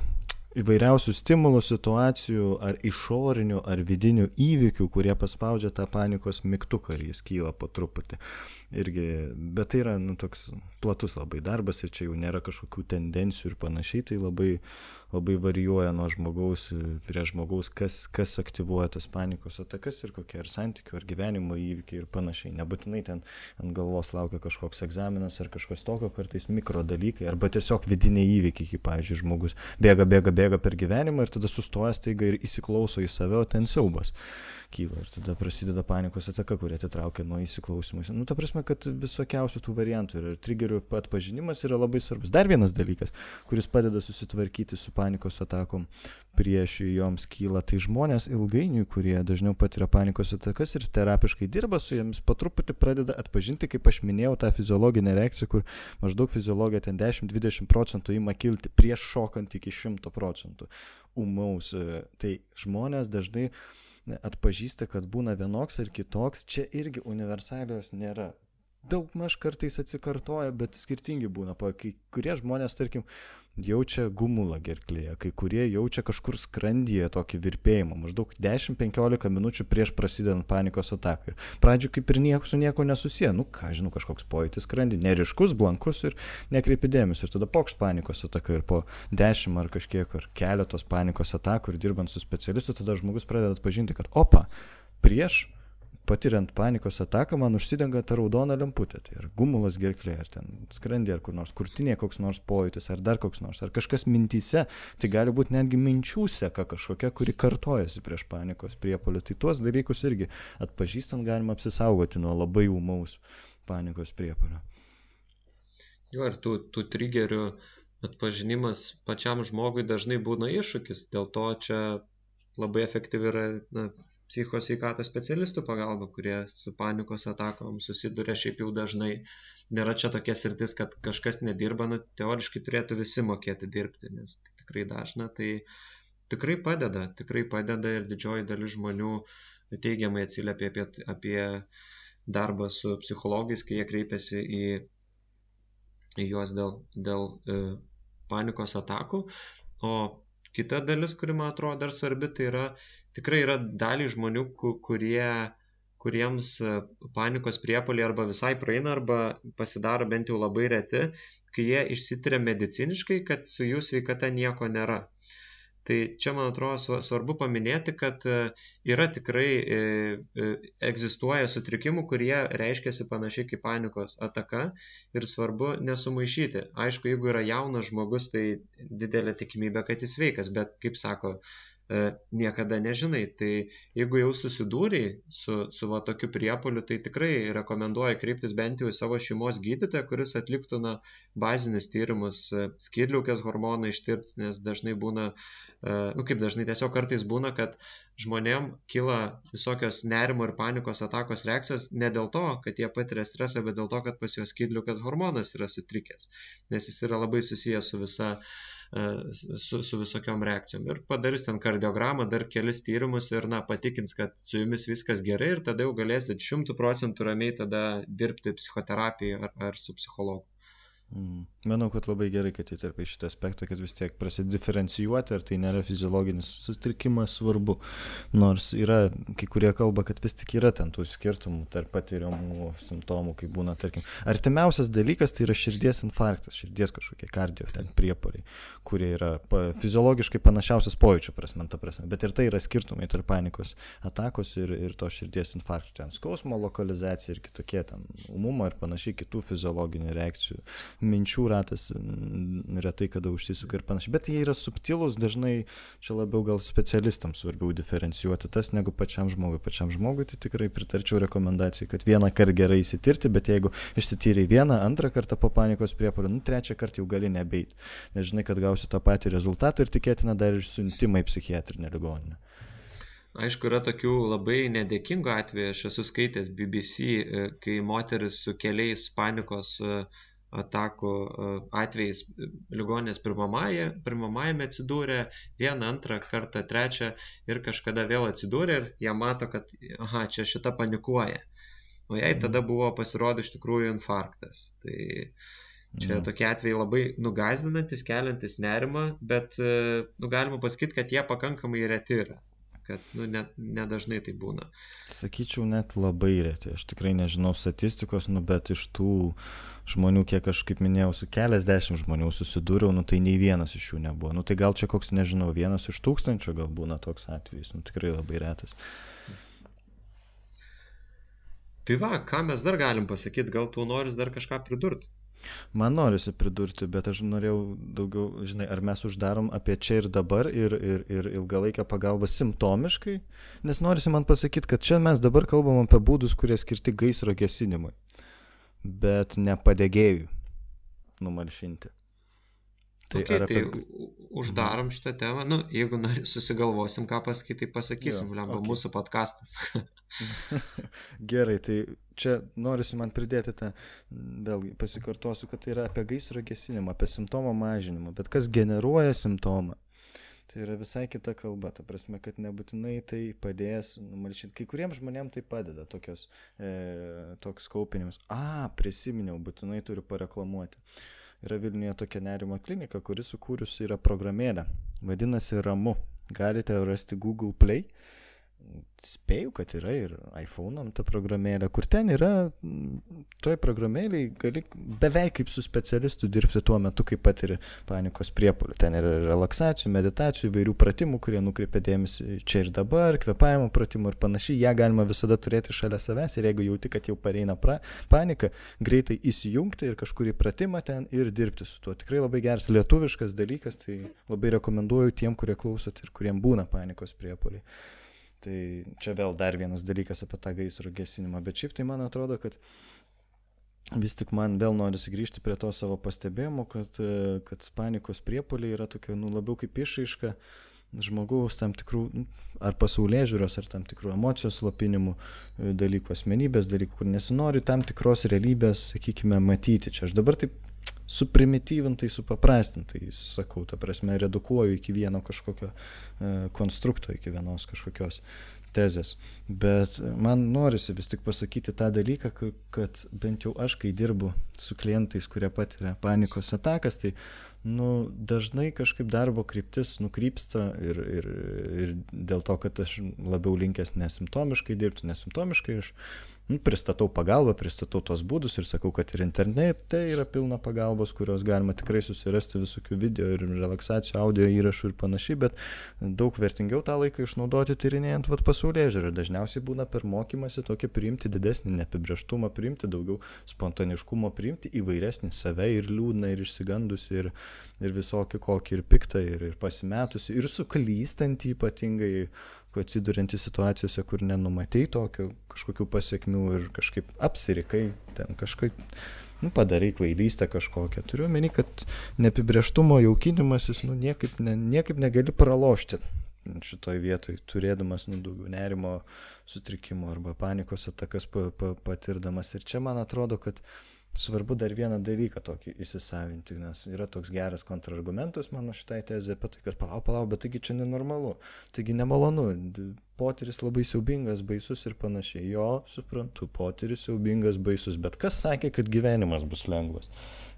įvairiausių stimulų, situacijų, ar išorinių, ar vidinių įvykių, kurie paspaudžia tą panikos mygtuką ir jis kyla po truputį irgi, bet tai yra nu, toks platus labai darbas ir čia jau nėra kažkokių tendencijų ir panašiai, tai labai, labai varijuoja nuo žmogaus prie žmogaus, kas, kas aktyvuoja tas panikos atakas ir kokie ar santykių, ar gyvenimo įvykiai ir panašiai. Nebūtinai ten ant galvos laukia kažkoks egzaminas ar kažkas tokio, kartais mikro dalykai, arba tiesiog vidiniai įvykiai, kaip, pavyzdžiui, žmogus bėga, bėga, bėga per gyvenimą ir tada sustoja staiga ir įsiklauso į save, o ten siaubas kyla ir tada prasideda panikos ataka, kuri atitraukia nuo įsiklausimų. Nu, ta prasme, kad visokiausių tų variantų ir trigerių pat pažinimas yra labai svarbus. Dar vienas dalykas, kuris padeda susitvarkyti su panikos atakom prieš joms kyla, tai žmonės ilgainiui, kurie dažniau patiria panikos atakas ir terapiškai dirba su jomis, po truputį pradeda atpažinti, kaip aš minėjau, tą fiziologinę reakciją, kur maždaug fiziologija ten 10-20 procentų ima kilti prieš šokant iki 100 procentų umaus. Tai žmonės dažnai atpažįsta, kad būna vienoks ar kitoks, čia irgi universalios nėra. Daug maž kartais atsikartoja, bet skirtingi būna. Kai kurie žmonės, tarkim, jaučia gumulą gerklėje, kai kurie jaučia kažkur skrandyje tokį virpėjimą, maždaug 10-15 minučių prieš prasidedant panikos atakai. Pradžio kaip ir nieko su nieko nesusiję, nu ką žinau, kažkoks pojūtis skrandį, neriškus, blankus ir nekreipi dėmesio. Ir tada pokšt panikos ataka ir po 10 ar kažkiek ar keletos panikos atakų ir dirbant su specialistu, tada žmogus pradeda atpažinti, kad opa, prieš patiriant panikos ataką, man užsidenga ta raudona lemputė. Tai ar gumulas gerklė, ar ten skrandė, ar kur nors kurtinė koks nors pojūtis, ar dar koks nors, ar kažkas mintyse. Tai gali būti netgi minčių seka kažkokia, kuri kartojasi prieš panikos priepolį. Tai tuos dalykus irgi atpažįstant galima apsisaugoti nuo labai umaus panikos priepolio. Jo, ir tų, tų trigerių atpažinimas pačiam žmogui dažnai būna iššūkis, dėl to čia labai efektyvi yra na, psichikos sveikatos specialistų pagalba, kurie su panikos atakom susiduria šiaip jau dažnai. Nėra čia tokia sritis, kad kažkas nedirba, nu, teoriškai turėtų visi mokėti dirbti, nes tai tikrai dažna, tai tikrai padeda, tikrai padeda ir didžioji dalis žmonių teigiamai atsiliepia apie, apie darbą su psichologais, kai jie kreipiasi į, į juos dėl, dėl e, panikos atakų. O kita dalis, kuri man atrodo dar svarbi, tai yra tikrai yra dalį žmonių, kurie, kuriems e, panikos priepoliai arba visai praeina, arba pasidaro bent jau labai reti, kai jie išsitiria mediciniškai, kad su jų sveikata nieko nėra. Tai čia, man atrodo, svarbu paminėti, kad e, yra tikrai e, egzistuoja sutrikimų, kurie reiškiasi panašiai kaip panikos ataka ir svarbu nesumaišyti. Aišku, jeigu yra jaunas žmogus, tai didelė tikimybė, kad jis veikas, bet kaip sako niekada nežinai. Tai jeigu jau susidūrei su, su va tokiu priepoliu, tai tikrai rekomenduoju kreiptis bent jau į savo šeimos gydytoją, kuris atliktų na, bazinius tyrimus, e, skirliukės hormoną ištirti, nes dažnai būna, e, nu kaip dažnai tiesiog kartais būna, kad žmonėm kyla visokios nerimo ir panikos atakos reakcijos ne dėl to, kad jie patiria stresą, bet dėl to, kad pas juos skirliukės hormonas yra sutrikęs, nes jis yra labai susijęs su visa E, su, su visokiom reakcijom. Ir padarys ten kardiogramą, dar kelis tyrimus ir, na, patikins, kad su jumis viskas gerai ir tada jau galėsit šimtų procentų ramiai tada dirbti psichoterapijoje ar, ar su psichologu. Mm. Manau, kad labai gerai, kad įterpai šitą aspektą, kad vis tiek prasidiferencijuoti, ar tai nėra fiziologinis sutrikimas svarbu. Nors yra, kai kurie kalba, kad vis tik yra ten tų skirtumų tarp patiriamų simptomų, kai būna, tarkim, artimiausias dalykas tai yra širdies infarktas, širdies kažkokie kardio, ten priepoliai, kurie yra pa, fiziologiškai panašiausias pojūčių prasme, ta prasme. Bet ir tai yra skirtumai tarp panikos atakos ir, ir to širdies infarkto, ten skausmo lokalizacija ir kitokie ten umumo ir panašiai kitų fiziologinių reakcijų minčių ratas retai kada užsisuka ir panašiai. Bet jie yra subtilūs, dažnai čia labiau gal specialistams svarbiau diferencijuoti tas negu pačiam žmogui. Pačiam žmogui tai tikrai pritarčiau rekomendacijai, kad vieną kartą gerai įsitirti, bet jeigu išsityrai vieną, antrą kartą po panikos priepolio, nu trečią kartą jau gali nebeiti. Nes žinai, kad gausi tą patį rezultatą ir tikėtina dar ir siuntimą į psichiatrinę ligoninę. Aišku, yra tokių labai nedėkingų atvejų, aš esu skaitęs BBC, e, kai moteris su keliais panikos uh, atakų e, atvejais ligoninės pirmamajame atsidūrė, vieną, antrą kartą, trečią ir kažkada vėl atsidūrė ir jie mato, kad, aha, čia šita panikuoja. O jai tada mhm. buvo pasirodo iš tikrųjų infarktas. Tai čia mm. tokie atvejai labai nugazdinantis, keliantis nerimą, bet, e, nu, galima pasakyti, kad jie pakankamai reti yra kad nu, net, nedažnai tai būna. Sakyčiau, net labai reti. Aš tikrai nežinau statistikos, nu, bet iš tų žmonių, kiek aš, kaip minėjau, su keliasdešimt žmonių susidūriau, nu, tai nei vienas iš jų nebuvo. Nu, tai gal čia koks, nežinau, vienas iš tūkstančio gal būna toks atvejis. Nu, tikrai labai retas. Tai va, ką mes dar galim pasakyti, gal tu noris dar kažką pridurti? Man norisi pridurti, bet aš norėjau daugiau, žinai, ar mes uždarom apie čia ir dabar ir, ir, ir ilgalaikę pagalbą simptomiškai, nes norisi man pasakyti, kad čia mes dabar kalbam apie būdus, kurie skirti gaisro gesinimui, bet ne padėgėjui numalšinti. Tai, okay, apie... tai uždarom šitą temą. Nu, jeigu susigalvosim, ką pasakyti, tai pasakysim, lemba okay. mūsų podkastas. Gerai, tai čia norisi man pridėti tą, vėlgi pasikartosiu, kad tai yra apie gaisro gesinimą, apie simptomo mažinimą, bet kas generuoja simptomą. Tai yra visai kita kalba, ta prasme, kad nebūtinai tai padės numalšinti. Kai kuriems žmonėms tai padeda, tokios, e, toks kaupinimas. A, prisiminiau, būtinai turiu pareklamuoti yra Vilniuje tokia nerimo klinika, kuri sukūrusi yra programėlę. Vadinasi Ramu. Galite rasti Google Play spėju, kad yra ir iPhone'am ta programėlė, kur ten yra, toj programėlėje gali beveik kaip su specialistu dirbti tuo metu, kai patiri panikos priepolių. Ten yra relaksacijų, meditacijų, įvairių pratimų, kurie nukreipia dėmesį čia ir dabar, kvepavimo pratimų ir panašiai. Ja galima visada turėti šalia savęs ir jeigu jauti, kad jau pareina pra, panika, greitai įsijungti ir kažkurį pratimą ten ir dirbti su tuo. Tikrai labai geras lietuviškas dalykas, tai labai rekomenduoju tiem, kurie klausot ir kuriem būna panikos priepoliai. Tai čia vėl dar vienas dalykas apie tą gaisro gesinimą, bet šiaip tai man atrodo, kad vis tik man vėl norisi grįžti prie to savo pastebėjimo, kad, kad panikos priepoliai yra tokia, nu, labiau kaip išaiška žmogaus tam tikrų, nu, ar pasaulyje žiūros, ar tam tikrų emocijos slopinimų dalykų, asmenybės dalykų, kur nesinori tam tikros realybės, sakykime, matyti. Čia aš dabar taip suprimityvintai, supaprastintai, sakau, ta prasme, redukuoju iki vieno kažkokio e, konstrukto, iki vienos kažkokios tezės. Bet man norisi vis tik pasakyti tą dalyką, kad bent jau aš, kai dirbu su klientais, kurie patiria panikos atakas, tai nu, dažnai kažkaip darbo kryptis nukrypsta ir, ir, ir dėl to, kad aš labiau linkęs nesimptomiškai dirbti, nesimptomiškai aš pristatau pagalbą, pristatau tos būdus ir sakau, kad ir internete yra pilna pagalbos, kurios galima tikrai susirasti visokių video ir relaksacijų, audio įrašų ir panašiai, bet daug vertingiau tą laiką išnaudoti tyrinėjant vat pasaulyje žiūrį. Dažniausiai būna per mokymasi tokį priimti didesnį neapibrieštumą, priimti daugiau spontaniškumo, priimti įvairesnį save ir liūdną ir išsigandusi ir, ir visokį kokį ir piktą ir, ir pasimetusi ir suklystantį ypatingai atsidurianti situacijose, kur nenumatei tokio kažkokių pasiekmių ir kažkaip apsirikai, ten kažkaip, nu, padarai kvailystę kažkokią. Turiu meni, kad neapibrieštumo jaukinimasis, nu, niekaip, ne, niekaip negali pralošti šitoj vietoj, turėdamas, nu, daugiau nerimo sutrikimo arba panikos atakas pa, pa, patirdamas. Ir čia man atrodo, kad svarbu dar vieną dalyką tokį įsisavinti, nes yra toks geras kontrargumentas mano šitai tezė apie tai, kad palauk, palauk, bet taigi čia nenormalu, taigi nemalonu, potyris labai siaubingas, baisus ir panašiai. Jo, suprantu, potyris siaubingas, baisus, bet kas sakė, kad gyvenimas bus lengvas?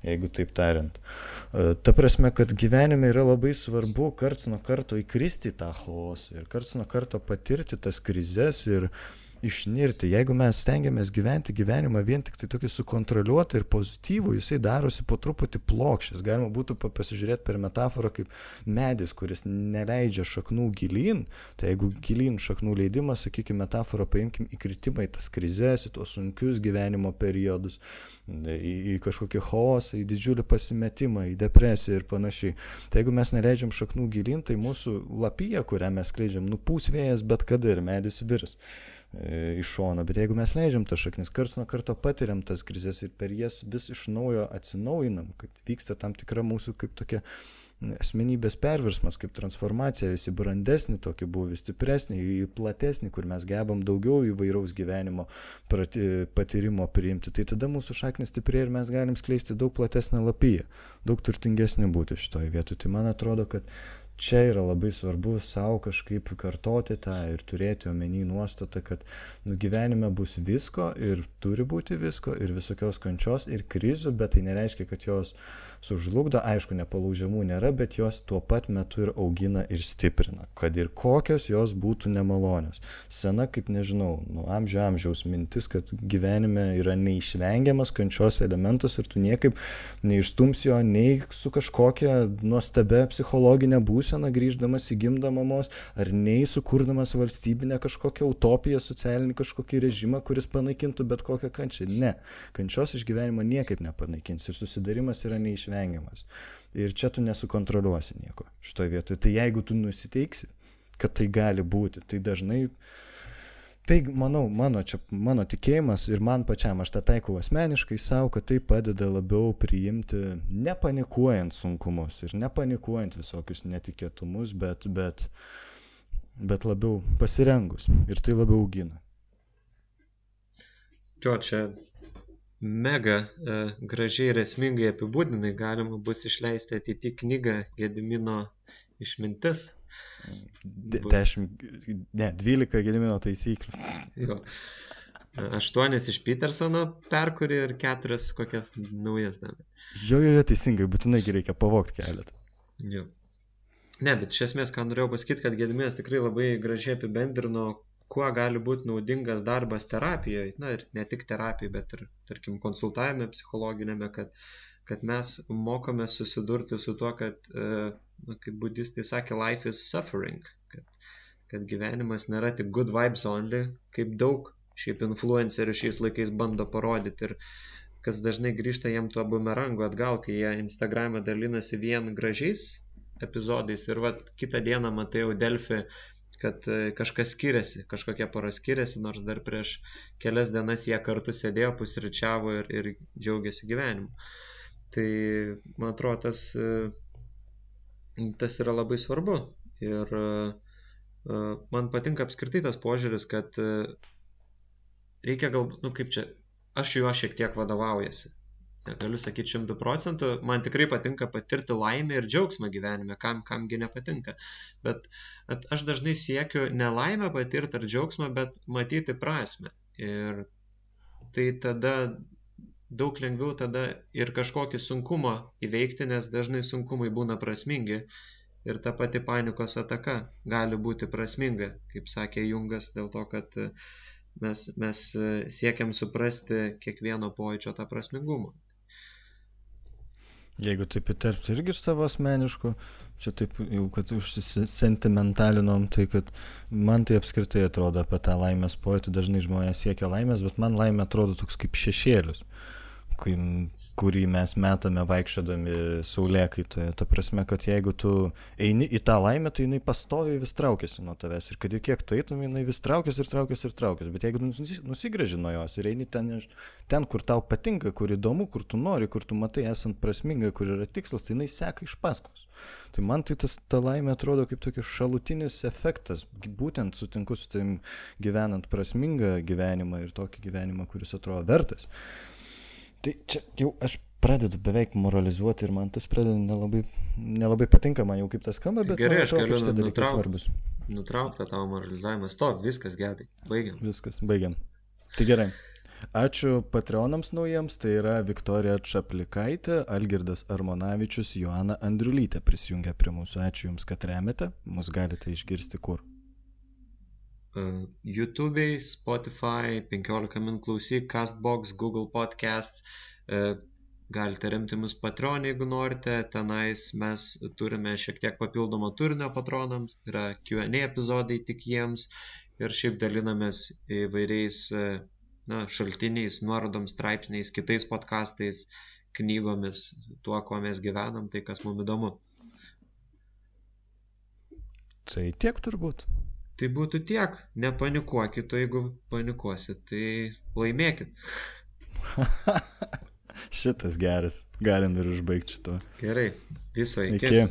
jeigu taip tariant. E, ta prasme, kad gyvenime yra labai svarbu karts nuo karto įkristi tą chaosą ir karts nuo karto patirti tas krizes ir, uh, išnirti. Jeigu mes stengiamės gyventi gyvenimą vien tik tai tokį sukontroliuotą ir pozityvų, jisai darosi po truputį plokščias. Galima būtų pasižiūrėti per metaforą kaip medis, kuris neleidžia šaknų gilin. Tai jeigu gilin šaknų leidimas, sakykime, metaforą paimkim įkritimą į tas krizės, į tuos sunkius gyvenimo periodus, į, į kažkokį chaosą, į didžiulį pasimetimą, į depresiją ir panašiai. Tai jeigu mes neleidžiam šaknų gilin, tai mūsų lapyje, kurią mes skleidžiam, nupūs vėjas bet kada ir medis virs. E, iš šono, bet jeigu mes leidžiam tas šaknis, karts nuo karto patiriam tas krizės ir per jas vis iš naujo atsinaujinam, kad vyksta tam tikra mūsų kaip tokia asmenybės perversmas, kaip transformacija, visi brandesnį, tokį buvo stipresnį, platesnį, kur mes gebam daugiau įvairaus gyvenimo patyrimo priimti, tai tada mūsų šaknis stipriai ir mes galim skleisti daug platesnę lapyje, daug turtingesnį būti šitoje vietoje. Tai man atrodo, kad čia yra labai svarbu savo kažkaip kartoti tą ir turėti omeny nuostatą, kad nu, gyvenime bus visko ir turi būti visko ir visokios kančios ir krizių, bet tai nereiškia, kad jos sužlugdo, aišku, nepalaužiamų nėra, bet jos tuo pat metu ir augina ir stiprina, kad ir kokios jos būtų nemalonios. Sena, kaip nežinau, nu, amžio amžiaus mintis, kad gyvenime yra neišvengiamas kančios elementas ir tu niekaip neištums jo nei su kažkokia nuostabia psichologinė būsena grįždamas į gimdą mamos, ar nei sukurdamas valstybinę kažkokią utopiją, socialinį kažkokį režimą, kuris panaikintų bet kokią kančią. Ne, kančios iš gyvenimo niekaip nepanaikins ir susidarimas yra neišvengiamas neišvengiamas. Ir čia tu nesukontroliuosi nieko šitoje vietoje. Tai jeigu tu nusiteiksi, kad tai gali būti, tai dažnai Tai manau, mano, čia, mano tikėjimas ir man pačiam, aš tą taikau asmeniškai savo, kad tai padeda labiau priimti, nepanikuojant sunkumus ir nepanikuojant visokius netikėtumus, bet, bet, bet labiau pasirengus ir tai labiau augina. Jo, čia mega e, gražiai ir esmingai apibūdinai, galima bus išleisti ateityje knygą Gedimino išmintis. Bus... 10, ne, 12 Gedimino taisyklių. Jo. Aštuonis iš Petersono perkuri ir keturias kokias naujas davė. Jo, jo, jo, teisingai, būtinai reikia pavokti keletą. Jo. Ne, bet iš esmės, ką norėjau pasakyti, kad Gediminas tikrai labai gražiai apibendrino, kuo gali būti naudingas darbas terapijoje, na ir ne tik terapijai, bet ir, tarkim, konsultavime psichologinėme, kad, kad mes mokome susidurti su tuo, kad, e, na, kaip budistai sakė, life is suffering, kad, kad gyvenimas nėra tik good vibes only, kaip daug šiaip influencerių šiais laikais bando parodyti. Ir kas dažnai grįžta jiem tuo bumerangu atgal, kai jie Instagram'e dalinasi vien gražiais epizodais. Ir vat kitą dieną matai jau Delfi kad e, kažkas skiriasi, kažkokia pora skiriasi, nors dar prieš kelias dienas jie kartu sėdėjo, pusryčiavo ir, ir džiaugiasi gyvenimu. Tai, man atrodo, tas, e, tas yra labai svarbu. Ir e, man patinka apskritai tas požiūris, kad reikia galbūt, nu kaip čia, aš juo šiek tiek vadovaujasi negaliu sakyti šimtų procentų, man tikrai patinka patirti laimę ir džiaugsmą gyvenime, kam, kamgi nepatinka. Bet at, aš dažnai siekiu ne laimę patirti ar džiaugsmą, bet matyti prasme. Ir tai tada daug lengviau tada ir kažkokį sunkumą įveikti, nes dažnai sunkumai būna prasmingi. Ir ta pati panikos ataka gali būti prasminga, kaip sakė Jungas, dėl to, kad mes, mes siekiam suprasti kiekvieno pojūčio tą prasmingumą. Jeigu taip įterpti irgi iš savo asmeniškų, čia taip jau, kad užsisentimentalinom, tai kad man tai apskritai atrodo apie tą laimės pojūtį, dažnai žmonės siekia laimės, bet man laimė atrodo toks kaip šešėlis kurį mes metame vaikščiodami saulėkaitoje. Ta prasme, kad jeigu tu eini į tą laimę, tai jinai pastoviai vis traukiasi nuo tavęs. Ir kad ir kiek tu eitum, jinai vis traukiasi ir traukiasi ir traukiasi. Bet jeigu nusigrėži nuo jos ir eini ten, ten, kur tau patinka, kur įdomu, kur tu nori, kur tu matai esant prasminga, kur yra tikslas, tai jinai seka iš paskos. Tai man tai tas, ta laimė atrodo kaip tokius šalutinis efektas. Būtent sutinku su tim gyvenant prasmingą gyvenimą ir tokį gyvenimą, kuris atrodo vertas. Tai čia jau aš pradedu beveik moralizuoti ir man tas pradeda nelabai, nelabai patinka, man jau kaip tas skamba, bet gerai, aš galiu nutraukti. Nutraukti tavo moralizavimą, stop, viskas gerai, baigiam. Viskas, baigiam. Tai gerai. Ačiū Patreonams naujiems, tai yra Viktorija Čaplikaitė, Algirdas Armonavičius, Joana Andriulytė prisijungia prie mūsų. Ačiū Jums, kad remiate, mus galite išgirsti kur. YouTube'ai, Spotify, 15 min klausyk, Castbox, Google Podcasts, galite remti mus Patreon, jeigu norite, tenais mes turime šiek tiek papildomo turinio patronams, tai yra Q&A epizodai tik jiems ir šiaip dalinamės įvairiais na, šaltiniais, nuorodom, straipsniais, kitais podkastais, knygomis, tuo, kuo mes gyvenam, tai kas mums įdomu. Tai tiek turbūt. Tai būtų tiek, nepanikuokit, o jeigu panikuosit, tai laimėkit. Šitas geras, galim ir užbaigti šito. Gerai, viso iki. iki.